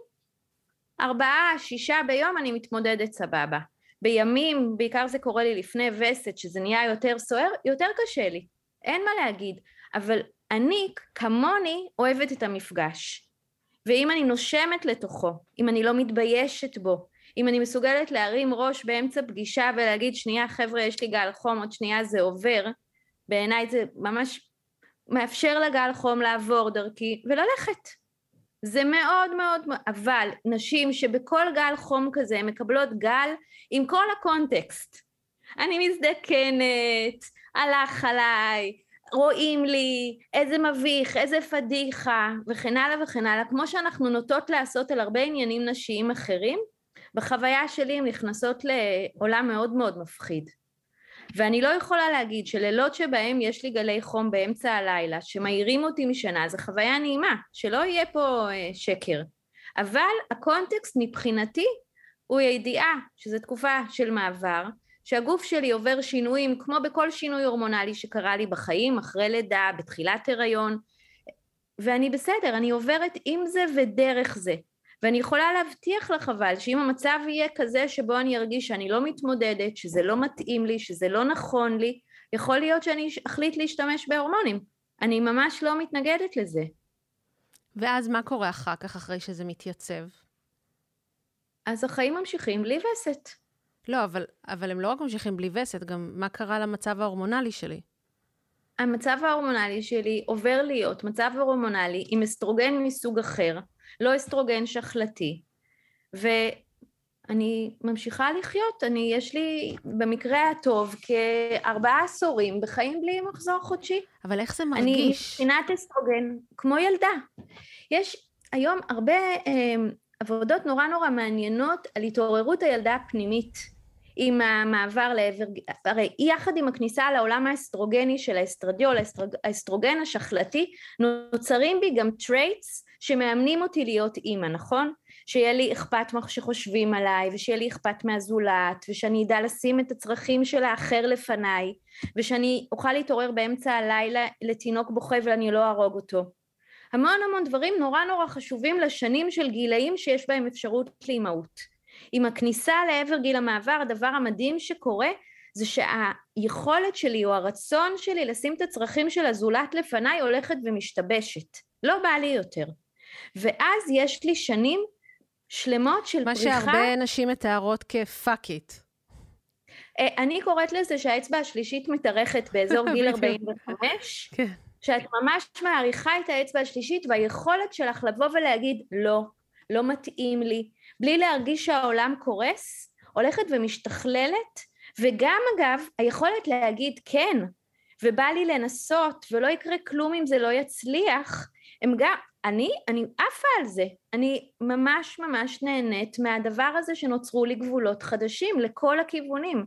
ארבעה, שישה ביום אני מתמודדת סבבה. בימים, בעיקר זה קורה לי לפני וסת, שזה נהיה יותר סוער, יותר קשה לי, אין מה להגיד. אבל אני, כמוני, אוהבת את המפגש. ואם אני נושמת לתוכו, אם אני לא מתביישת בו, אם אני מסוגלת להרים ראש באמצע פגישה ולהגיד שנייה חבר'ה יש לי גל חום עוד שנייה זה עובר בעיניי זה ממש מאפשר לגל חום לעבור דרכי וללכת. זה מאוד מאוד אבל נשים שבכל גל חום כזה מקבלות גל עם כל הקונטקסט. אני מזדקנת הלך עליי רואים לי, איזה מביך, איזה פדיחה, וכן הלאה וכן הלאה, כמו שאנחנו נוטות לעשות על הרבה עניינים נשיים אחרים, בחוויה שלי הן נכנסות לעולם מאוד מאוד מפחיד. ואני לא יכולה להגיד שלילות שבהם יש לי גלי חום באמצע הלילה שמעירים אותי משנה זה חוויה נעימה, שלא יהיה פה אה, שקר. אבל הקונטקסט מבחינתי הוא הידיעה שזו תקופה של מעבר, שהגוף שלי עובר שינויים כמו בכל שינוי הורמונלי שקרה לי בחיים, אחרי לידה, בתחילת הריון, ואני בסדר, אני עוברת עם זה ודרך זה. ואני יכולה להבטיח לך אבל שאם המצב יהיה כזה שבו אני ארגיש שאני לא מתמודדת, שזה לא מתאים לי, שזה לא נכון לי, יכול להיות שאני אחליט להשתמש בהורמונים. אני ממש לא מתנגדת לזה. ואז מה קורה אחר כך, אחרי שזה מתייצב? אז החיים ממשיכים בלי וסת. לא, אבל, אבל הם לא רק ממשיכים בלי וסת, גם מה קרה למצב ההורמונלי שלי? המצב ההורמונלי שלי עובר להיות מצב הורמונלי עם אסטרוגן מסוג אחר, לא אסטרוגן שחלתי, ואני ממשיכה לחיות, אני, יש לי במקרה הטוב כארבעה עשורים בחיים בלי מחזור חודשי. אבל איך זה מרגיש? אני מבחינת אסטרוגן, כמו ילדה. יש היום הרבה אה, עבודות נורא נורא מעניינות על התעוררות הילדה הפנימית. עם המעבר לעבר, הרי יחד עם הכניסה לעולם האסטרוגני של האסטרדיול, האסטרוגן השחלתי, נוצרים בי גם traits שמאמנים אותי להיות אימא, נכון? שיהיה לי אכפת מה שחושבים עליי, ושיהיה לי אכפת מהזולת, ושאני אדע לשים את הצרכים של האחר לפניי, ושאני אוכל להתעורר באמצע הלילה לתינוק בוכה ואני לא אהרוג אותו. המון המון דברים נורא נורא חשובים לשנים של גילאים שיש בהם אפשרות לאימהות. עם הכניסה לעבר גיל המעבר, הדבר המדהים שקורה זה שהיכולת שלי או הרצון שלי לשים את הצרכים של הזולת לפניי הולכת ומשתבשת. לא בא לי יותר. ואז יש לי שנים שלמות של מה פריחה. מה שהרבה נשים מתארות כפאק איט. אה, אני קוראת לזה שהאצבע השלישית מתארכת באזור <laughs> גיל 45, <laughs> כן. שאת ממש מעריכה את האצבע השלישית והיכולת שלך לבוא ולהגיד לא, לא מתאים לי, בלי להרגיש שהעולם קורס, הולכת ומשתכללת, וגם אגב היכולת להגיד כן, ובא לי לנסות ולא יקרה כלום אם זה לא יצליח, הם גם, אני, אני עפה על זה, אני ממש ממש נהנית מהדבר הזה שנוצרו לי גבולות חדשים לכל הכיוונים.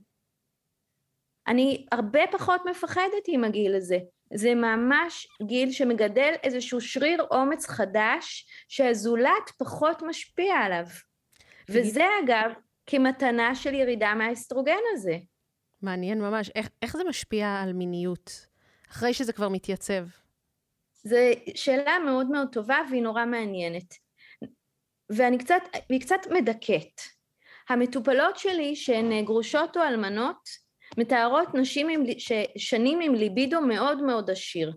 אני הרבה פחות מפחדת עם הגיל הזה, זה ממש גיל שמגדל איזשהו שריר אומץ חדש שהזולת פחות משפיע עליו. וזה אגב כמתנה של ירידה מהאסטרוגן הזה. מעניין ממש. איך, איך זה משפיע על מיניות, אחרי שזה כבר מתייצב? זו שאלה מאוד מאוד טובה והיא נורא מעניינת. ואני קצת, והיא קצת מדכאת. המטופלות שלי שהן גרושות או אלמנות מתארות נשים עם, שנים עם ליבידו מאוד מאוד עשיר.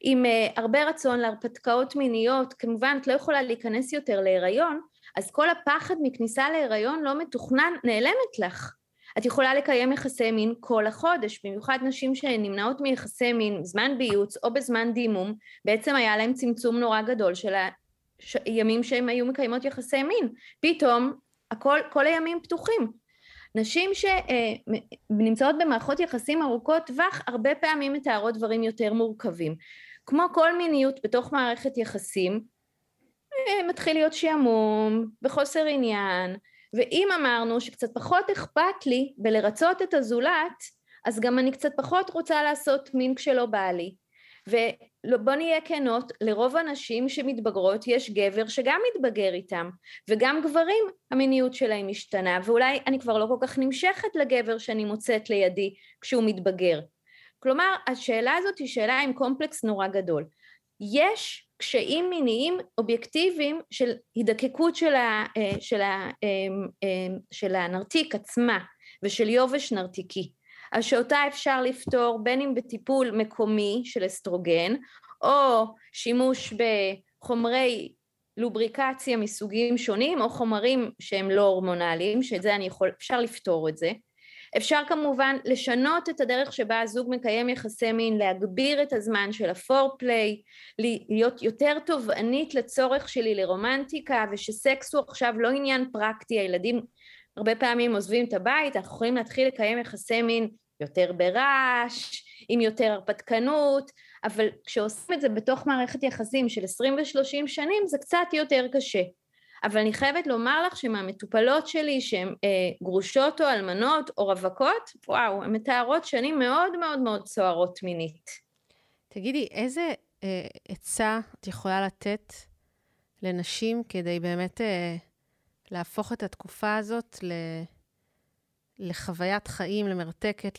עם uh, הרבה רצון להרפתקאות מיניות, כמובן את לא יכולה להיכנס יותר להיריון, אז כל הפחד מכניסה להיריון לא מתוכנן, נעלמת לך. את יכולה לקיים יחסי מין כל החודש, במיוחד נשים שנמנעות מיחסי מין בזמן ביוץ או בזמן דימום, בעצם היה להם צמצום נורא גדול של הימים שהם היו מקיימות יחסי מין. פתאום הכל, כל הימים פתוחים. נשים שנמצאות במערכות יחסים ארוכות טווח הרבה פעמים מתארות דברים יותר מורכבים. כמו כל מיניות בתוך מערכת יחסים, אה, מתחיל להיות שעמום וחוסר עניין, ואם אמרנו שקצת פחות אכפת לי בלרצות את הזולת, אז גם אני קצת פחות רוצה לעשות מין כשלא בא לי. ובוא נהיה כנות, לרוב הנשים שמתבגרות יש גבר שגם מתבגר איתם, וגם גברים המיניות שלהם משתנה, ואולי אני כבר לא כל כך נמשכת לגבר שאני מוצאת לידי כשהוא מתבגר. כלומר, השאלה הזאת היא שאלה עם קומפלקס נורא גדול. יש קשיים מיניים אובייקטיביים של הידקקות של, ה, אה, של, ה, אה, אה, של הנרתיק עצמה ושל יובש נרתיקי. אז שאותה אפשר לפתור בין אם בטיפול מקומי של אסטרוגן או שימוש בחומרי לובריקציה מסוגים שונים או חומרים שהם לא הורמונליים, שאת זה אני יכול, אפשר לפתור את זה. אפשר כמובן לשנות את הדרך שבה הזוג מקיים יחסי מין, להגביר את הזמן של הפורפליי, להיות יותר תובענית לצורך שלי לרומנטיקה ושסקס הוא עכשיו לא עניין פרקטי, הילדים הרבה פעמים עוזבים את הבית, אנחנו יכולים להתחיל לקיים יחסי מין יותר ברעש, עם יותר הרפתקנות, אבל כשעושים את זה בתוך מערכת יחסים של 20 ו-30 שנים זה קצת יותר קשה. אבל אני חייבת לומר לך שמהמטופלות שלי שהן אה, גרושות או אלמנות או רווקות, וואו, הן מתארות שנים מאוד מאוד מאוד סוערות מינית. תגידי, איזה אה, עצה את יכולה לתת לנשים כדי באמת אה, להפוך את התקופה הזאת ל... לחוויית חיים, למרתקת,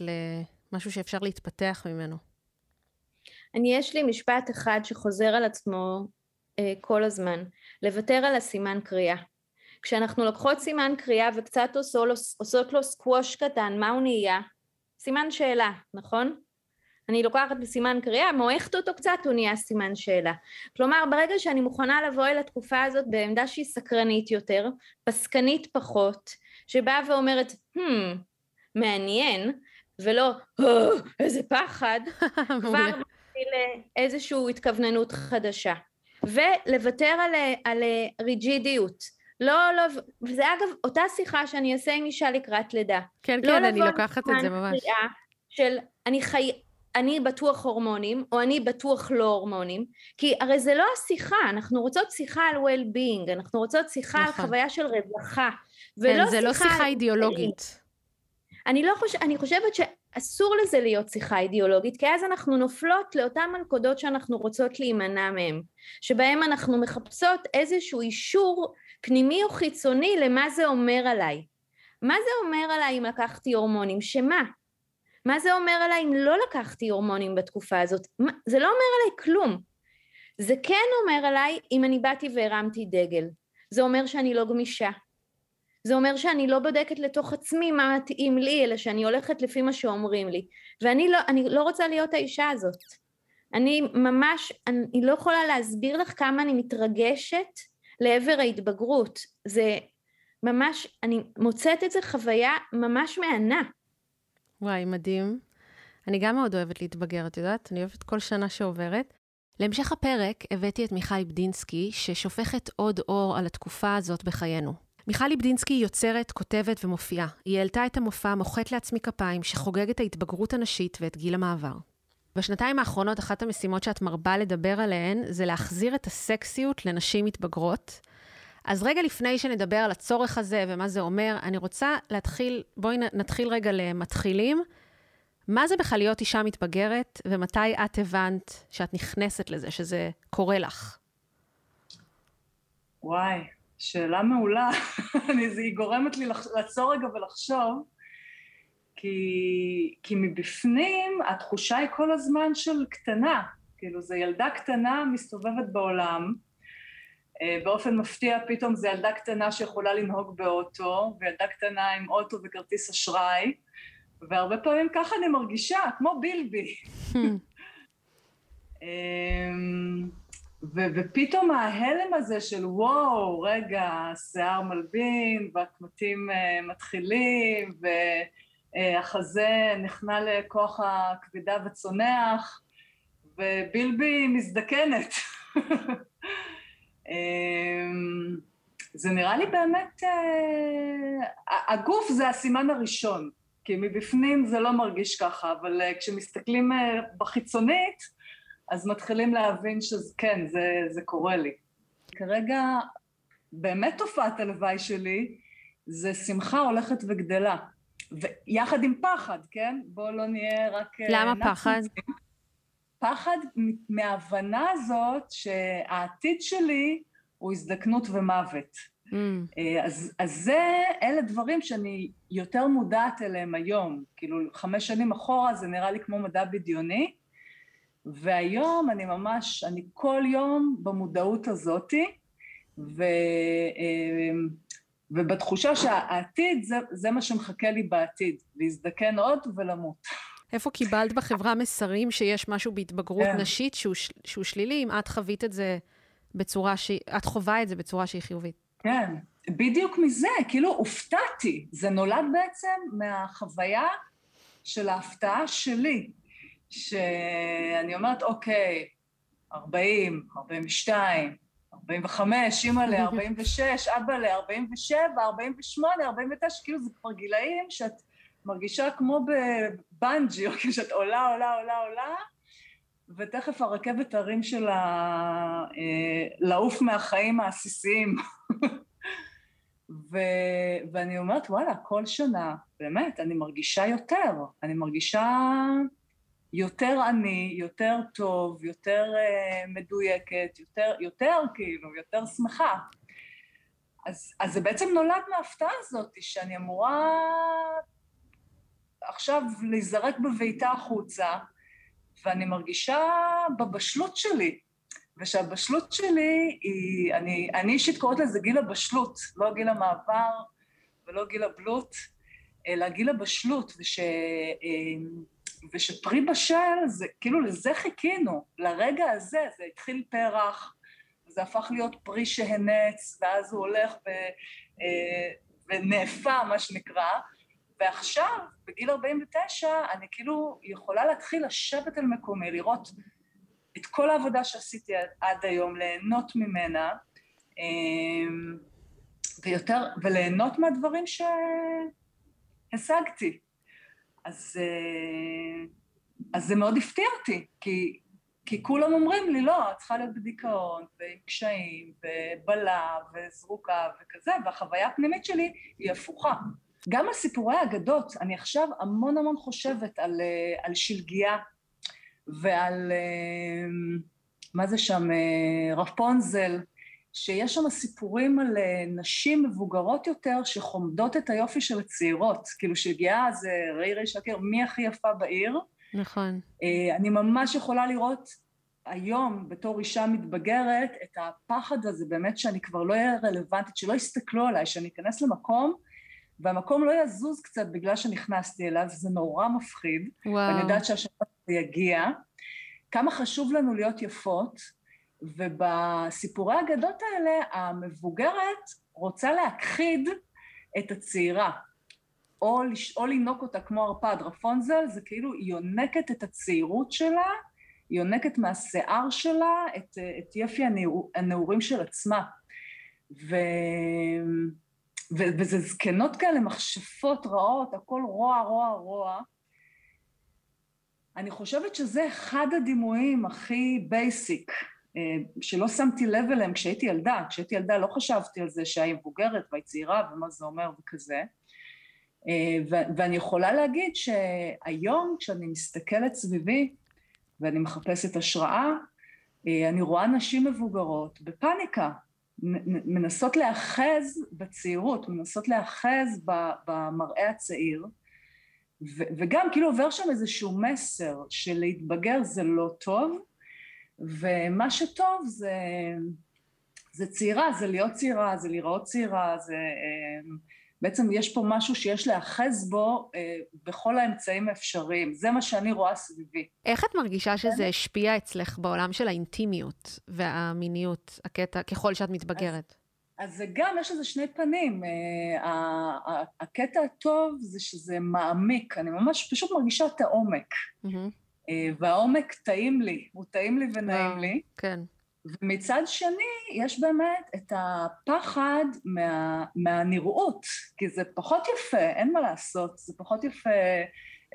למשהו שאפשר להתפתח ממנו? אני, יש לי משפט אחד שחוזר על עצמו כל הזמן, לוותר על הסימן קריאה. כשאנחנו לוקחות סימן קריאה וקצת עושות לו, עושות לו סקווש קטן, מה הוא נהיה? סימן שאלה, נכון? אני לוקחת בסימן קריאה, מועכת אותו קצת, הוא נהיה סימן שאלה. כלומר, ברגע שאני מוכנה לבוא אל התקופה הזאת בעמדה שהיא סקרנית יותר, פסקנית פחות, שבאה ואומרת, hmm, מעניין, ולא, oh, איזה פחד, <laughs> כבר מתחיל איזושהי התכווננות חדשה. ולוותר על, על ריג'ידיות. לא, לא, וזה אגב אותה שיחה שאני אעשה עם אישה לקראת לידה. כן, לא כן, אני לוקחת את זה ממש. של אני חי... אני בטוח הורמונים, או אני בטוח לא הורמונים, כי הרי זה לא השיחה, אנחנו רוצות שיחה על well-being, אנחנו רוצות שיחה נכון. על חוויה של רווחה, ולא כן, זה לא שיחה אידיאולוגית. אני לא חושבת, אני חושבת שאסור לזה להיות שיחה אידיאולוגית, כי אז אנחנו נופלות לאותן מלכודות שאנחנו רוצות להימנע מהן, שבהן אנחנו מחפשות איזשהו אישור פנימי או חיצוני למה זה אומר עליי. מה זה אומר עליי אם לקחתי הורמונים? שמה? מה זה אומר עליי אם לא לקחתי הורמונים בתקופה הזאת? זה לא אומר עליי כלום. זה כן אומר עליי אם אני באתי והרמתי דגל. זה אומר שאני לא גמישה. זה אומר שאני לא בודקת לתוך עצמי מה מתאים לי, אלא שאני הולכת לפי מה שאומרים לי. ואני לא, לא רוצה להיות האישה הזאת. אני ממש, אני לא יכולה להסביר לך כמה אני מתרגשת לעבר ההתבגרות. זה ממש, אני מוצאת את זה חוויה ממש מהנה. וואי, מדהים. אני גם מאוד אוהבת להתבגר, את יודעת? אני אוהבת כל שנה שעוברת. להמשך הפרק הבאתי את מיכל בדינסקי, ששופכת עוד אור על התקופה הזאת בחיינו. מיכל בדינסקי יוצרת, כותבת ומופיעה. היא העלתה את המופע "מוחאת לעצמי כפיים", שחוגג את ההתבגרות הנשית ואת גיל המעבר. בשנתיים האחרונות, אחת המשימות שאת מרבה לדבר עליהן, זה להחזיר את הסקסיות לנשים מתבגרות. אז רגע לפני שנדבר על הצורך הזה ומה זה אומר, אני רוצה להתחיל, בואי נתחיל רגע למתחילים. מה זה בכלל להיות אישה מתבגרת, ומתי את הבנת שאת נכנסת לזה, שזה קורה לך? וואי, שאלה מעולה. <laughs> היא גורמת לי לעצור רגע ולחשוב, כי, כי מבפנים התחושה היא כל הזמן של קטנה. כאילו, זו ילדה קטנה מסתובבת בעולם, אה, באופן מפתיע פתאום זו ילדה קטנה שיכולה לנהוג באוטו, וילדה קטנה עם אוטו וכרטיס אשראי, והרבה פעמים ככה אני מרגישה, כמו בילבי. <laughs> ו- ופתאום ההלם הזה של וואו, רגע, השיער מלבין, והקמטים uh, מתחילים, והחזה נכנע לכוח הכבידה וצונח, ובילבי מזדקנת. אמ, זה נראה לי באמת, uh, הגוף זה הסימן הראשון, כי מבפנים זה לא מרגיש ככה, אבל uh, כשמסתכלים uh, בחיצונית, אז מתחילים להבין שכן, זה, זה קורה לי. כרגע באמת תופעת הלוואי שלי זה שמחה הולכת וגדלה. ויחד עם פחד, כן? בואו לא נהיה רק... למה פחד? פחד מההבנה הזאת שהעתיד שלי הוא הזדקנות ומוות. Mm. אז, אז זה, אלה דברים שאני יותר מודעת אליהם היום. כאילו, חמש שנים אחורה זה נראה לי כמו מדע בדיוני, והיום אני ממש, אני כל יום במודעות הזאתי, ו, ובתחושה שהעתיד זה, זה מה שמחכה לי בעתיד, להזדקן עוד ולמות. איפה קיבלת בחברה מסרים שיש משהו בהתבגרות כן. נשית שהוא, שהוא שלילי, אם את חווית את זה בצורה שהיא, את חווה את זה בצורה שהיא חיובית? כן, בדיוק מזה, כאילו הופתעתי. זה נולד בעצם מהחוויה של ההפתעה שלי. שאני אומרת, אוקיי, 40, 42, 45, אימא ל 46, אבא ל 47, 48, 49, כאילו זה כבר גילאים שאת מרגישה כמו בבנג'י, או כאילו שאת עולה, עולה, עולה, עולה, ותכף הרכבת תרים שלה אה, לעוף מהחיים העסיסיים. ו, ואני אומרת, וואלה, כל שנה, באמת, אני מרגישה יותר, אני מרגישה יותר עני, יותר טוב, יותר uh, מדויקת, יותר, יותר כאילו, יותר שמחה. אז, אז זה בעצם נולד מההפתעה הזאת, שאני אמורה עכשיו להיזרק בביתה החוצה, ואני מרגישה בבשלות שלי, ושהבשלות שלי היא, אני, אני אישית קוראת לזה גיל הבשלות, לא גיל המעבר ולא גיל הבלוט, אלא גיל הבשלות, וש... ושפרי בשל, זה כאילו לזה חיכינו, לרגע הזה, זה התחיל פרח, זה הפך להיות פרי שהנץ, ואז הוא הולך ו, אה, ונאפה, מה שנקרא, ועכשיו, בגיל 49, אני כאילו יכולה להתחיל לשבת על מקומי, לראות את כל העבודה שעשיתי עד היום, ליהנות ממנה, אה, ויותר, וליהנות מהדברים שהשגתי. אז, אה, אז זה מאוד הפתיע אותי, כי, כי כולם אומרים לי, לא, את צריכה להיות בדיכאון, ועם קשיים, ובלה, וזרוקה, וכזה, והחוויה הפנימית שלי היא הפוכה. גם על סיפורי האגדות, אני עכשיו המון המון חושבת על, אה, על שלגיה, ועל, אה, מה זה שם, רפונזל, שיש שם סיפורים על אה, נשים מבוגרות יותר שחומדות את היופי של הצעירות. כאילו שהגיעה זה ראי ראי שקר, מי הכי יפה בעיר. נכון. אה, אני ממש יכולה לראות היום בתור אישה מתבגרת את הפחד הזה באמת שאני כבר לא אהיה רלוונטית, שלא יסתכלו עליי, שאני אכנס למקום והמקום לא יזוז קצת בגלל שנכנסתי אליו, זה נורא מפחיד. וואו. ואני יודעת שהשבוע הזה יגיע. כמה חשוב לנו להיות יפות, ובסיפורי האגדות האלה המבוגרת רוצה להכחיד את הצעירה, או, לש... או לינוק אותה כמו ערפד. רפונזל זה כאילו היא יונקת את הצעירות שלה, היא יונקת מהשיער שלה את, את יפי הנעור, הנעורים של עצמה. ו... ו... וזה זקנות כאלה, מכשפות רעות, הכל רוע, רוע, רוע. אני חושבת שזה אחד הדימויים הכי basic שלא שמתי לב אליהם כשהייתי ילדה, כשהייתי ילדה לא חשבתי על זה שהיא מבוגרת והיא צעירה ומה זה אומר וכזה, ואני יכולה להגיד שהיום כשאני מסתכלת סביבי ואני מחפשת השראה, אני רואה נשים מבוגרות בפאניקה, מנסות להאחז בצעירות, מנסות להאחז במראה הצעיר, וגם כאילו עובר שם איזשהו מסר של להתבגר זה לא טוב, ומה שטוב זה, זה צעירה, זה להיות צעירה, זה לראות צעירה, זה... בעצם יש פה משהו שיש להאחז בו אה, בכל האמצעים האפשריים. זה מה שאני רואה סביבי. איך את מרגישה שזה השפיע אצלך בעולם של האינטימיות והמיניות, הקטע, ככל שאת מתבגרת? אז, זה גם, יש לזה שני פנים. אה, הקטע הטוב זה שזה מעמיק, אני ממש פשוט מרגישה את העומק. אה, והעומק טעים לי, הוא טעים לי ונעים לי. כן. ומצד שני, יש באמת את הפחד מה, מהנראות, כי זה פחות יפה, אין מה לעשות, זה פחות יפה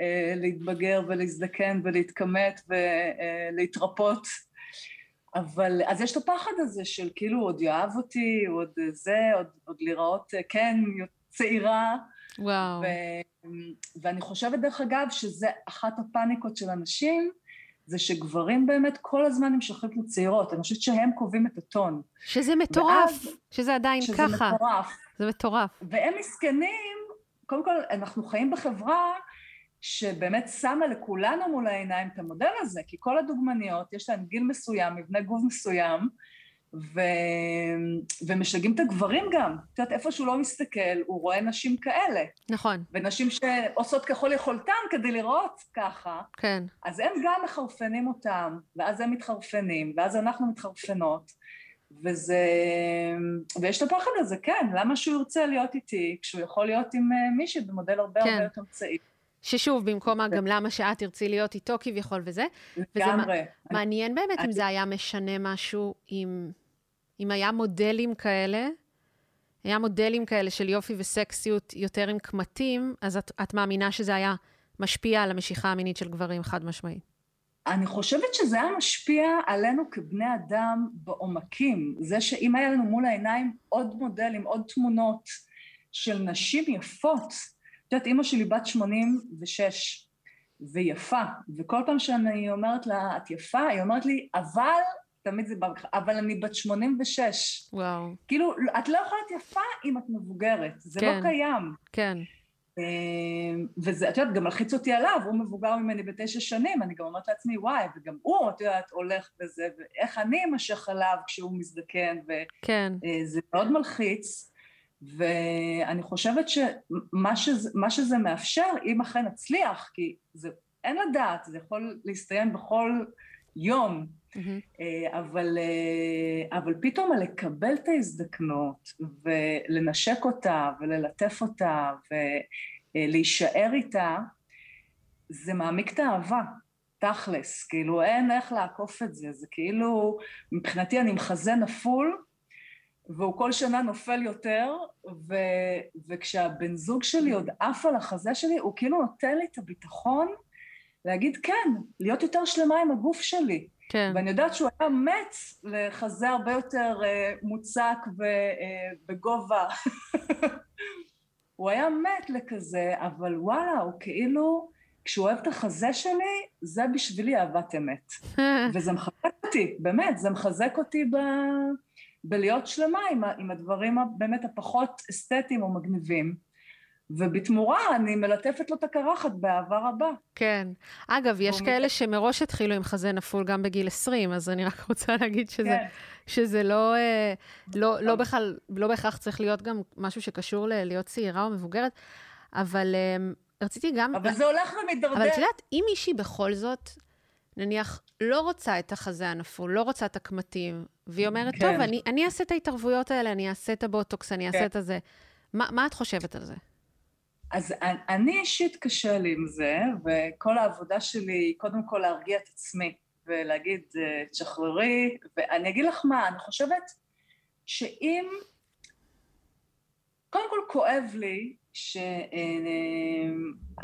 אה, להתבגר ולהזדקן ולהתכמת ולהתרפות. אבל, אז יש את הפחד הזה של כאילו, עוד יאהב אותי, עוד זה, עוד, עוד לראות, אה, כן, צעירה. וואו. ו, ואני חושבת, דרך אגב, שזה אחת הפאניקות של אנשים, זה שגברים באמת כל הזמן נמשכים לצעירות, אני חושבת שהם קובעים את הטון. שזה מטורף, ואז, שזה עדיין שזה ככה. שזה מטורף. זה מטורף. והם מסכנים, קודם כל, אנחנו חיים בחברה שבאמת שמה לכולנו מול העיניים את המודל הזה, כי כל הדוגמניות, יש להן גיל מסוים, מבנה גוף מסוים, ו... ומשגעים את הגברים גם. את יודעת, איפה שהוא לא מסתכל, הוא רואה נשים כאלה. נכון. ונשים שעושות ככל יכולתן כדי לראות ככה. כן. אז הם גם מחרפנים אותם, ואז הם מתחרפנים, ואז אנחנו מתחרפנות. וזה... ויש את הפחד הזה, כן, למה שהוא ירצה להיות איתי כשהוא יכול להיות עם אה, מישהי במודל הרבה כן. הרבה יותר צעיר. ששוב, במקום גם למה שאת תרצי להיות איתו כביכול וזה. לגמרי. וזה מעניין באמת אני... אם זה היה משנה משהו, אם, אם היה מודלים כאלה, היה מודלים כאלה של יופי וסקסיות יותר עם קמטים, אז את, את מאמינה שזה היה משפיע על המשיכה המינית של גברים חד משמעית. אני חושבת שזה היה משפיע עלינו כבני אדם בעומקים. זה שאם היה לנו מול העיניים עוד מודלים, עוד תמונות של נשים יפות, את יודעת, אימא שלי בת 86 ויפה, וכל פעם שאני אומרת לה, את יפה, היא אומרת לי, אבל, תמיד זה בא בכלל, אבל אני בת 86. וואו. כאילו, את לא יכולה להיות יפה אם את מבוגרת, זה לא כן, לא קיים. כן. אמ, וזה, את יודעת, גם מלחיץ אותי עליו, הוא מבוגר ממני בתשע שנים, אני גם אומרת לעצמי, וואי, וגם הוא, את יודעת, הולך בזה, ואיך אני אמשך עליו כשהוא מזדקן, וזה כן. אה, מאוד מלחיץ. ואני חושבת שמה שזה, שזה מאפשר, אם אכן נצליח, כי זה, אין לדעת, זה יכול להסתיים בכל יום, mm-hmm. אבל, אה, אבל פתאום לקבל את ההזדקנות ולנשק אותה וללטף אותה ולהישאר איתה, זה מעמיק את האהבה, תכלס, כאילו אין איך לעקוף את זה, זה כאילו, מבחינתי אני מחזה נפול, והוא כל שנה נופל יותר, ו, וכשהבן זוג שלי עוד עף על החזה שלי, הוא כאילו נותן לי את הביטחון להגיד כן, להיות יותר שלמה עם הגוף שלי. כן. ואני יודעת שהוא היה מת לחזה הרבה יותר uh, מוצק ובגובה. Uh, <laughs> הוא היה מת לכזה, אבל וואלה, הוא כאילו, כשהוא אוהב את החזה שלי, זה בשבילי אהבת אמת. <laughs> וזה מחזק אותי, באמת, זה מחזק אותי ב... בלהיות שלמה עם, עם הדברים באמת הפחות אסתטיים או מגניבים. ובתמורה אני מלטפת לו את הקרחת באהבה רבה. כן. אגב, יש כאלה שמראש התחילו עם חזה נפול גם בגיל 20, אז אני רק רוצה להגיד שזה, כן. שזה לא, אה, לא, לא, בכלל, לא בהכרח צריך להיות גם משהו שקשור ללהיות צעירה או מבוגרת, אבל אה, רציתי גם... אבל זה הולך ומתדרדר. אבל את יודעת, אם מישהי בכל זאת נניח, לא רוצה את החזה הנפול, לא רוצה את הקמטים, והיא אומרת, כן. טוב, אני, אני אעשה את ההתערבויות האלה, אני אעשה את הבוטוקס, אני אעשה כן. את הזה. מה, מה את חושבת על זה? אז אני אישית קשה לי עם זה, וכל העבודה שלי היא קודם כל להרגיע את עצמי, ולהגיד, אה, תשחררי, ואני אגיד לך מה, אני חושבת שאם... קודם כל כואב לי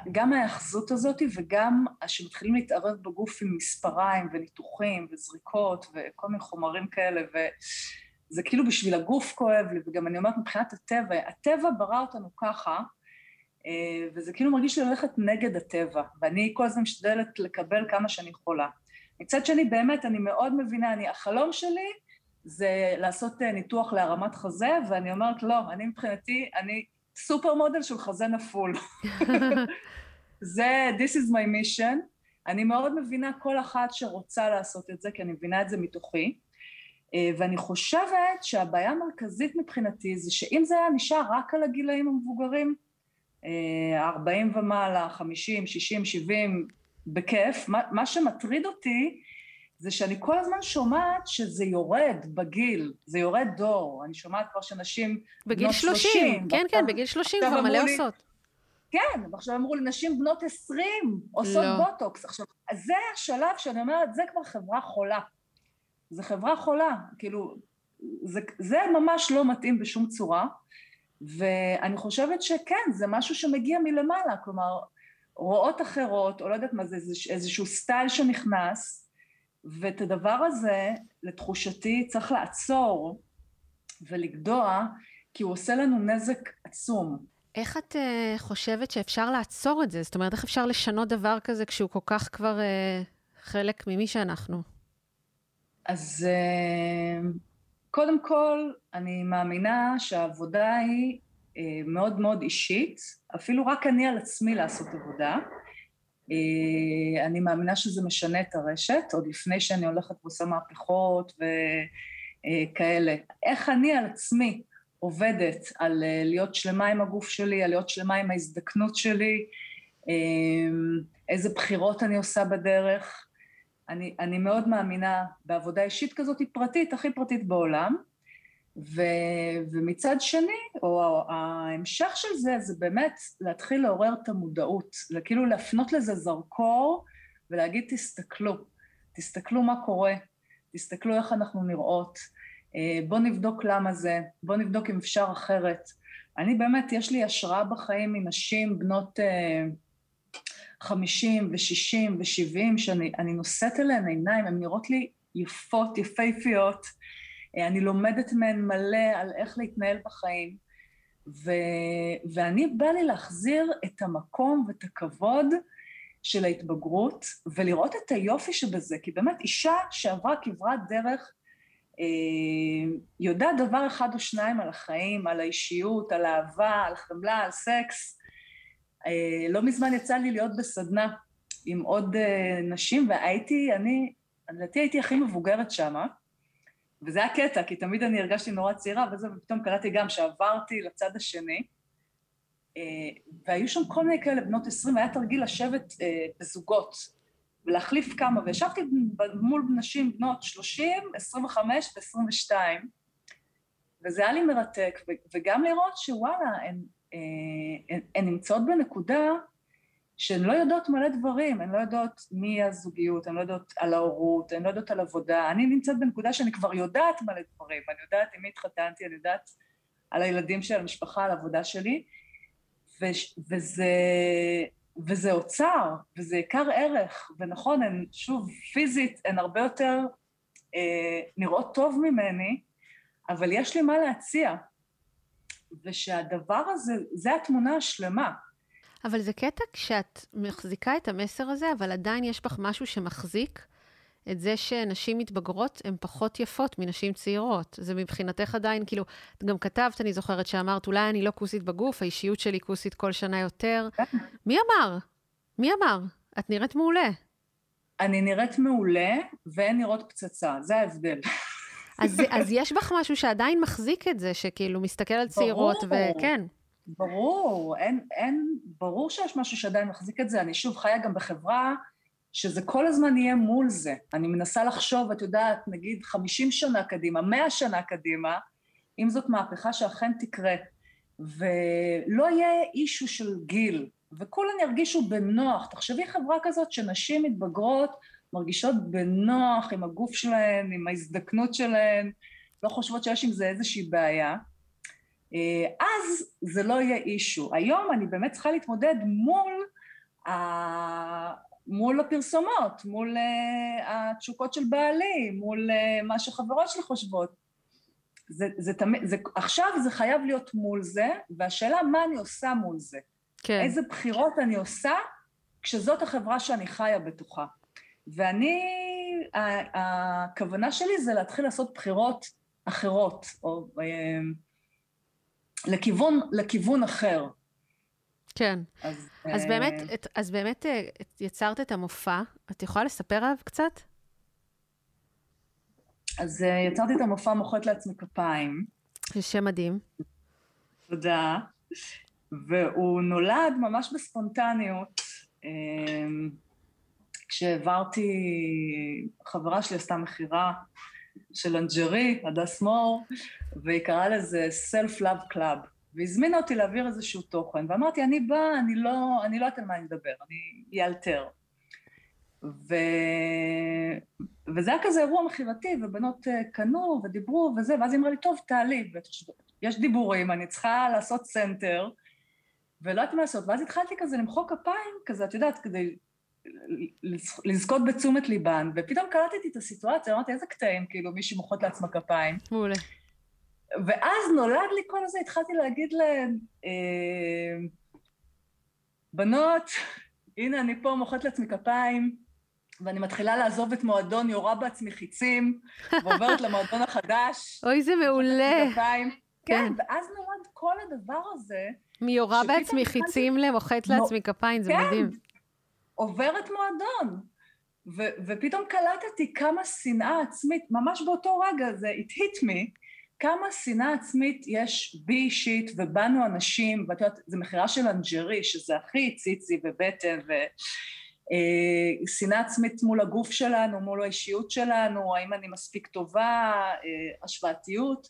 שגם ההאחזות הזאת וגם שמתחילים להתערב בגוף עם מספריים וניתוחים וזריקות וכל מיני חומרים כאלה וזה כאילו בשביל הגוף כואב לי וגם אני אומרת מבחינת הטבע, הטבע ברא אותנו ככה וזה כאילו מרגיש לי ללכת נגד הטבע, ואני כל הזמן משתדלת לקבל כמה שאני יכולה. מצד שני, באמת, אני מאוד מבינה, אני, החלום שלי זה לעשות אה, ניתוח להרמת חזה, ואני אומרת, לא, אני מבחינתי, אני סופר מודל של חזה נפול. <laughs> זה, this is my mission. אני מאוד מבינה כל אחת שרוצה לעשות את זה, כי אני מבינה את זה מתוכי. אה, ואני חושבת שהבעיה המרכזית מבחינתי זה שאם זה היה נשאר רק על הגילאים המבוגרים, 40 ומעלה, 50, 60, 70, בכיף, מה, מה שמטריד אותי זה שאני כל הזמן שומעת שזה יורד בגיל, זה יורד דור, אני שומעת כבר שנשים בגיל 30, 30 כן, כן, בגיל 30 כבר מלא לי, עושות. כן, ועכשיו אמרו לי, נשים בנות 20 עושות לא. בוטוקס. עכשיו, זה השלב שאני אומרת, זה כבר חברה חולה. זה חברה חולה, כאילו, זה, זה ממש לא מתאים בשום צורה, ואני חושבת שכן, זה משהו שמגיע מלמעלה, כלומר, רואות אחרות, או לא יודעת מה זה, איזשהו סטייל שנכנס, ואת הדבר הזה, לתחושתי, צריך לעצור ולגדוע, כי הוא עושה לנו נזק עצום. איך את uh, חושבת שאפשר לעצור את זה? זאת אומרת, איך אפשר לשנות דבר כזה כשהוא כל כך כבר uh, חלק ממי שאנחנו? אז uh, קודם כל, אני מאמינה שהעבודה היא uh, מאוד מאוד אישית, אפילו רק אני על עצמי לעשות עבודה. Uh, אני מאמינה שזה משנה את הרשת, עוד לפני שאני הולכת ועושה מהפכות וכאלה. איך אני על עצמי עובדת על אה, להיות שלמה עם הגוף שלי, על להיות שלמה עם ההזדקנות שלי, איזה בחירות אני עושה בדרך. אני, אני מאוד מאמינה בעבודה אישית כזאת פרטית, הכי פרטית בעולם, ו, ומצד שני, או ההמשך של זה, זה באמת להתחיל לעורר את המודעות, כאילו להפנות לזה זרקור ולהגיד תסתכלו, תסתכלו מה קורה, תסתכלו איך אנחנו נראות, אה, בוא נבדוק למה זה, בוא נבדוק אם אפשר אחרת. אני באמת, יש לי השראה בחיים מנשים בנות אה, חמישים ושישים ושבעים, שאני נושאת אליהן עיניים, הן נראות לי יפות, יפהפיות, אני לומדת מהן מלא על איך להתנהל בחיים, ו, ואני בא לי להחזיר את המקום ואת הכבוד של ההתבגרות, ולראות את היופי שבזה, כי באמת אישה שעברה כברת דרך אה, יודעת דבר אחד או שניים על החיים, על האישיות, על אהבה, על חמלה, על סקס. אה, לא מזמן יצא לי להיות בסדנה עם עוד אה, נשים, והייתי, אני, לדעתי הייתי הכי מבוגרת שמה, וזה היה קטע, כי תמיד אני הרגשתי נורא צעירה, וזה, ופתאום קראתי גם שעברתי לצד השני, והיו שם כל מיני כאלה בנות עשרים, והיה תרגיל לשבת בזוגות. ולהחליף כמה, וישבתי מול נשים בנות 30, 25 ו-22, וזה היה לי מרתק, וגם לראות שוואלה, הן, אה, נמצאות בנקודה שהן לא יודעות מלא דברים, הן לא יודעות מי הזוגיות, הן לא יודעות על ההורות, הן לא יודעות על עבודה, אני נמצאת בנקודה שאני כבר יודעת מלא דברים, אני יודעת עם מי התחתנתי, אני יודעת על הילדים של המשפחה, על העבודה שלי, וזה... וזה אוצר, וזה עיקר ערך, ונכון, הן, שוב, פיזית, הן הרבה יותר אה, נראות טוב ממני, אבל יש לי מה להציע. ושהדבר הזה, זה התמונה השלמה. אבל זה קטע כשאת מחזיקה את המסר הזה, אבל עדיין יש בך משהו שמחזיק את זה שנשים מתבגרות הן פחות יפות מנשים צעירות. זה מבחינתך עדיין, כאילו, גם כתבת, אני זוכרת, שאמרת, אולי אני לא כוסית בגוף, האישיות שלי כוסית כל שנה יותר. מי אמר? מי אמר? את נראית מעולה. אני נראית מעולה, והן נראות פצצה, זה ההבדל. אז, אז יש בך משהו שעדיין מחזיק את זה, שכאילו מסתכל על צעירות, וכן. ברור, אין, אין, ברור שיש משהו שעדיין מחזיק את זה. אני שוב חיה גם בחברה שזה כל הזמן יהיה מול זה. אני מנסה לחשוב, את יודעת, נגיד 50 שנה קדימה, 100 שנה קדימה, אם זאת מהפכה שאכן תקרה, ולא יהיה אישו של גיל, וכולם ירגישו בנוח. תחשבי חברה כזאת שנשים מתבגרות מרגישות בנוח עם הגוף שלהן, עם ההזדקנות שלהן, לא חושבות שיש עם זה איזושהי בעיה. אה, אז זה לא יהיה אישו. היום אני באמת צריכה להתמודד מול מול הפרסומות, מול uh, התשוקות של בעלי, מול uh, מה שחברות שלי חושבות. זה, זה תמיד, זה, עכשיו זה חייב להיות מול זה, והשאלה מה אני עושה מול זה. כן. איזה בחירות אני עושה כשזאת החברה שאני חיה בתוכה. ואני, הכוונה שלי זה להתחיל לעשות בחירות אחרות, או אה, לכיוון, לכיוון אחר. כן. אז, אז. באמת, אז באמת אה, יצרת את המופע. את יכולה לספר עליו קצת? אז uh, יצרתי את המופע מוחאת לעצמי כפיים. זה שם מדהים. תודה. והוא נולד ממש בספונטניות. כשהעברתי, חברה שלי עשתה מכירה של אנג'רי, הדס מור, והיא קראה לזה Self-Love Club. והזמינה אותי להעביר איזשהו תוכן, ואמרתי, אני באה, אני לא, אני לא יודעת על מה אני מדבר, אני אאלתר. ו... וזה היה כזה אירוע מכירתי, ובנות אה, קנו ודיברו וזה, ואז היא אמרה לי, טוב, תעלי, יש דיבורים, אני צריכה לעשות center, ולא יודעת מה לעשות, ואז התחלתי כזה למחוא כפיים, כזה, את יודעת, כדי לזכות בתשומת ליבן, ופתאום קלטתי את הסיטואציה, אמרתי, איזה קטעים, כאילו, מישהי מוחאות לעצמה כפיים. מעולה. ואז נולד לי כל הזה, התחלתי להגיד להן, אה, בנות, הנה אני פה מוחאת לעצמי כפיים, ואני מתחילה לעזוב את מועדון יורה בעצמי חיצים, ועוברת <laughs> למועדון החדש. אוי, זה מעולה. כפיים. כן, כן, ואז נולד כל הדבר הזה. מיורה בעצמי חיצים למוחאת לעצמי כפיים, זה כן, מדהים. עוברת מועדון. ו- ופתאום קלטתי כמה שנאה עצמית, ממש באותו רגע, זה it hit me, כמה שנאה עצמית יש בי אישית ובנו אנשים, ואת יודעת, זה מכירה של אנג'רי, שזה הכי ציצי ובטן, ושנאה אה, עצמית מול הגוף שלנו, מול האישיות שלנו, האם אני מספיק טובה, אה, השוואתיות,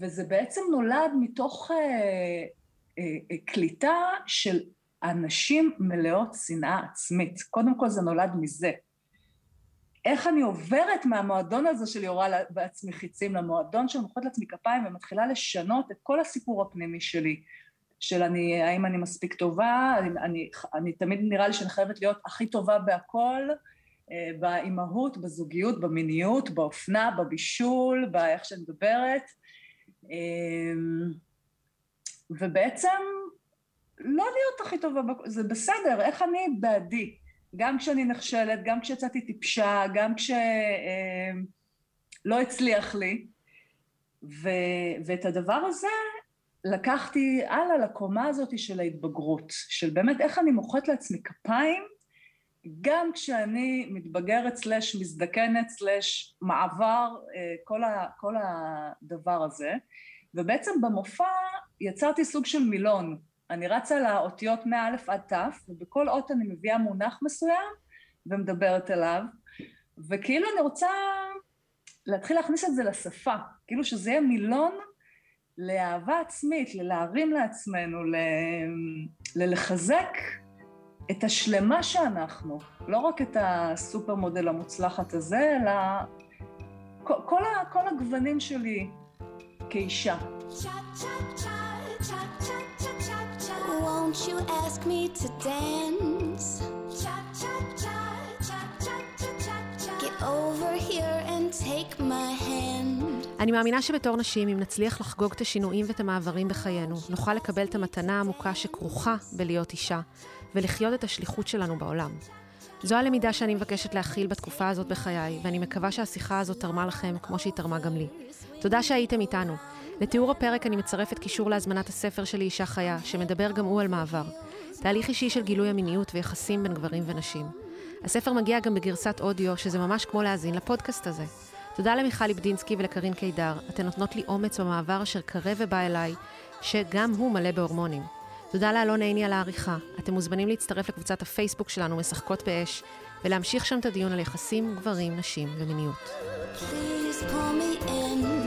וזה בעצם נולד מתוך אה, קליטה של אנשים מלאות שנאה עצמית. קודם כל זה נולד מזה. איך אני עוברת מהמועדון הזה של יורה בעצמי חיצים למועדון של מוחאות לעצמי כפיים ומתחילה לשנות את כל הסיפור הפנימי שלי, של אני, האם אני מספיק טובה, אני, אני, אני תמיד נראה לי שאני חייבת להיות הכי טובה בהכל, אה, באימהות, בזוגיות, במיניות, באופנה, בבישול, באיך שאני מדברת, אה, ובעצם לא להיות הכי טובה, זה בסדר, איך אני בעדי, גם כשאני נכשלת, גם כשיצאתי טיפשה, גם כשלא אה, הצליח לי. ו, ואת הדבר הזה לקחתי הלאה לקומה הזאת של ההתבגרות, של באמת איך אני מוחאת לעצמי כפיים, גם כשאני מתבגרת סלש מזדקנת סלש מעבר, אה, כל, ה, כל הדבר הזה, ובעצם במופע יצרתי סוג של מילון, אני רצה לאותיות מא' עד ת', ובכל אות אני מביאה מונח מסוים ומדברת עליו, וכאילו אני רוצה להתחיל להכניס את זה לשפה, כאילו שזה יהיה מילון לאהבה עצמית, ללהרים לעצמנו, ל... ללחזק את השלמה שאנחנו, לא רק את הסופר מודל המוצלחת הזה, אלא כל, כל, כל הגוונים שלי כאישה. Won't you ask me to dance? Get over here and take my hand. אני מאמינה שבתור נשים, אם נצליח לחגוג את השינויים ואת המעברים בחיינו, נוכל לקבל את המתנה העמוקה שכרוכה בלהיות אישה, ולחיות את השליחות שלנו בעולם. זו הלמידה שאני מבקשת להכיל בתקופה הזאת בחיי, ואני מקווה שהשיחה הזאת תרמה לכם כמו שהיא תרמה גם לי. תודה שהייתם איתנו. לתיאור הפרק אני מצרפת קישור להזמנת הספר שלי אישה חיה, שמדבר גם הוא על מעבר. תהליך אישי של גילוי המיניות ויחסים בין גברים ונשים. הספר מגיע גם בגרסת אודיו, שזה ממש כמו להאזין לפודקאסט הזה. תודה למיכל ליבדינסקי ולקרין קידר, אתן נותנות לי אומץ במעבר אשר קרב ובא אליי, שגם הוא מלא בהורמונים. תודה לאלון עיני על העריכה. אתם מוזמנים להצטרף לקבוצת הפייסבוק שלנו, משחקות באש, ולהמשיך שם את הדיון על יחסים, גברים, נשים ומיניות. Please pull me in.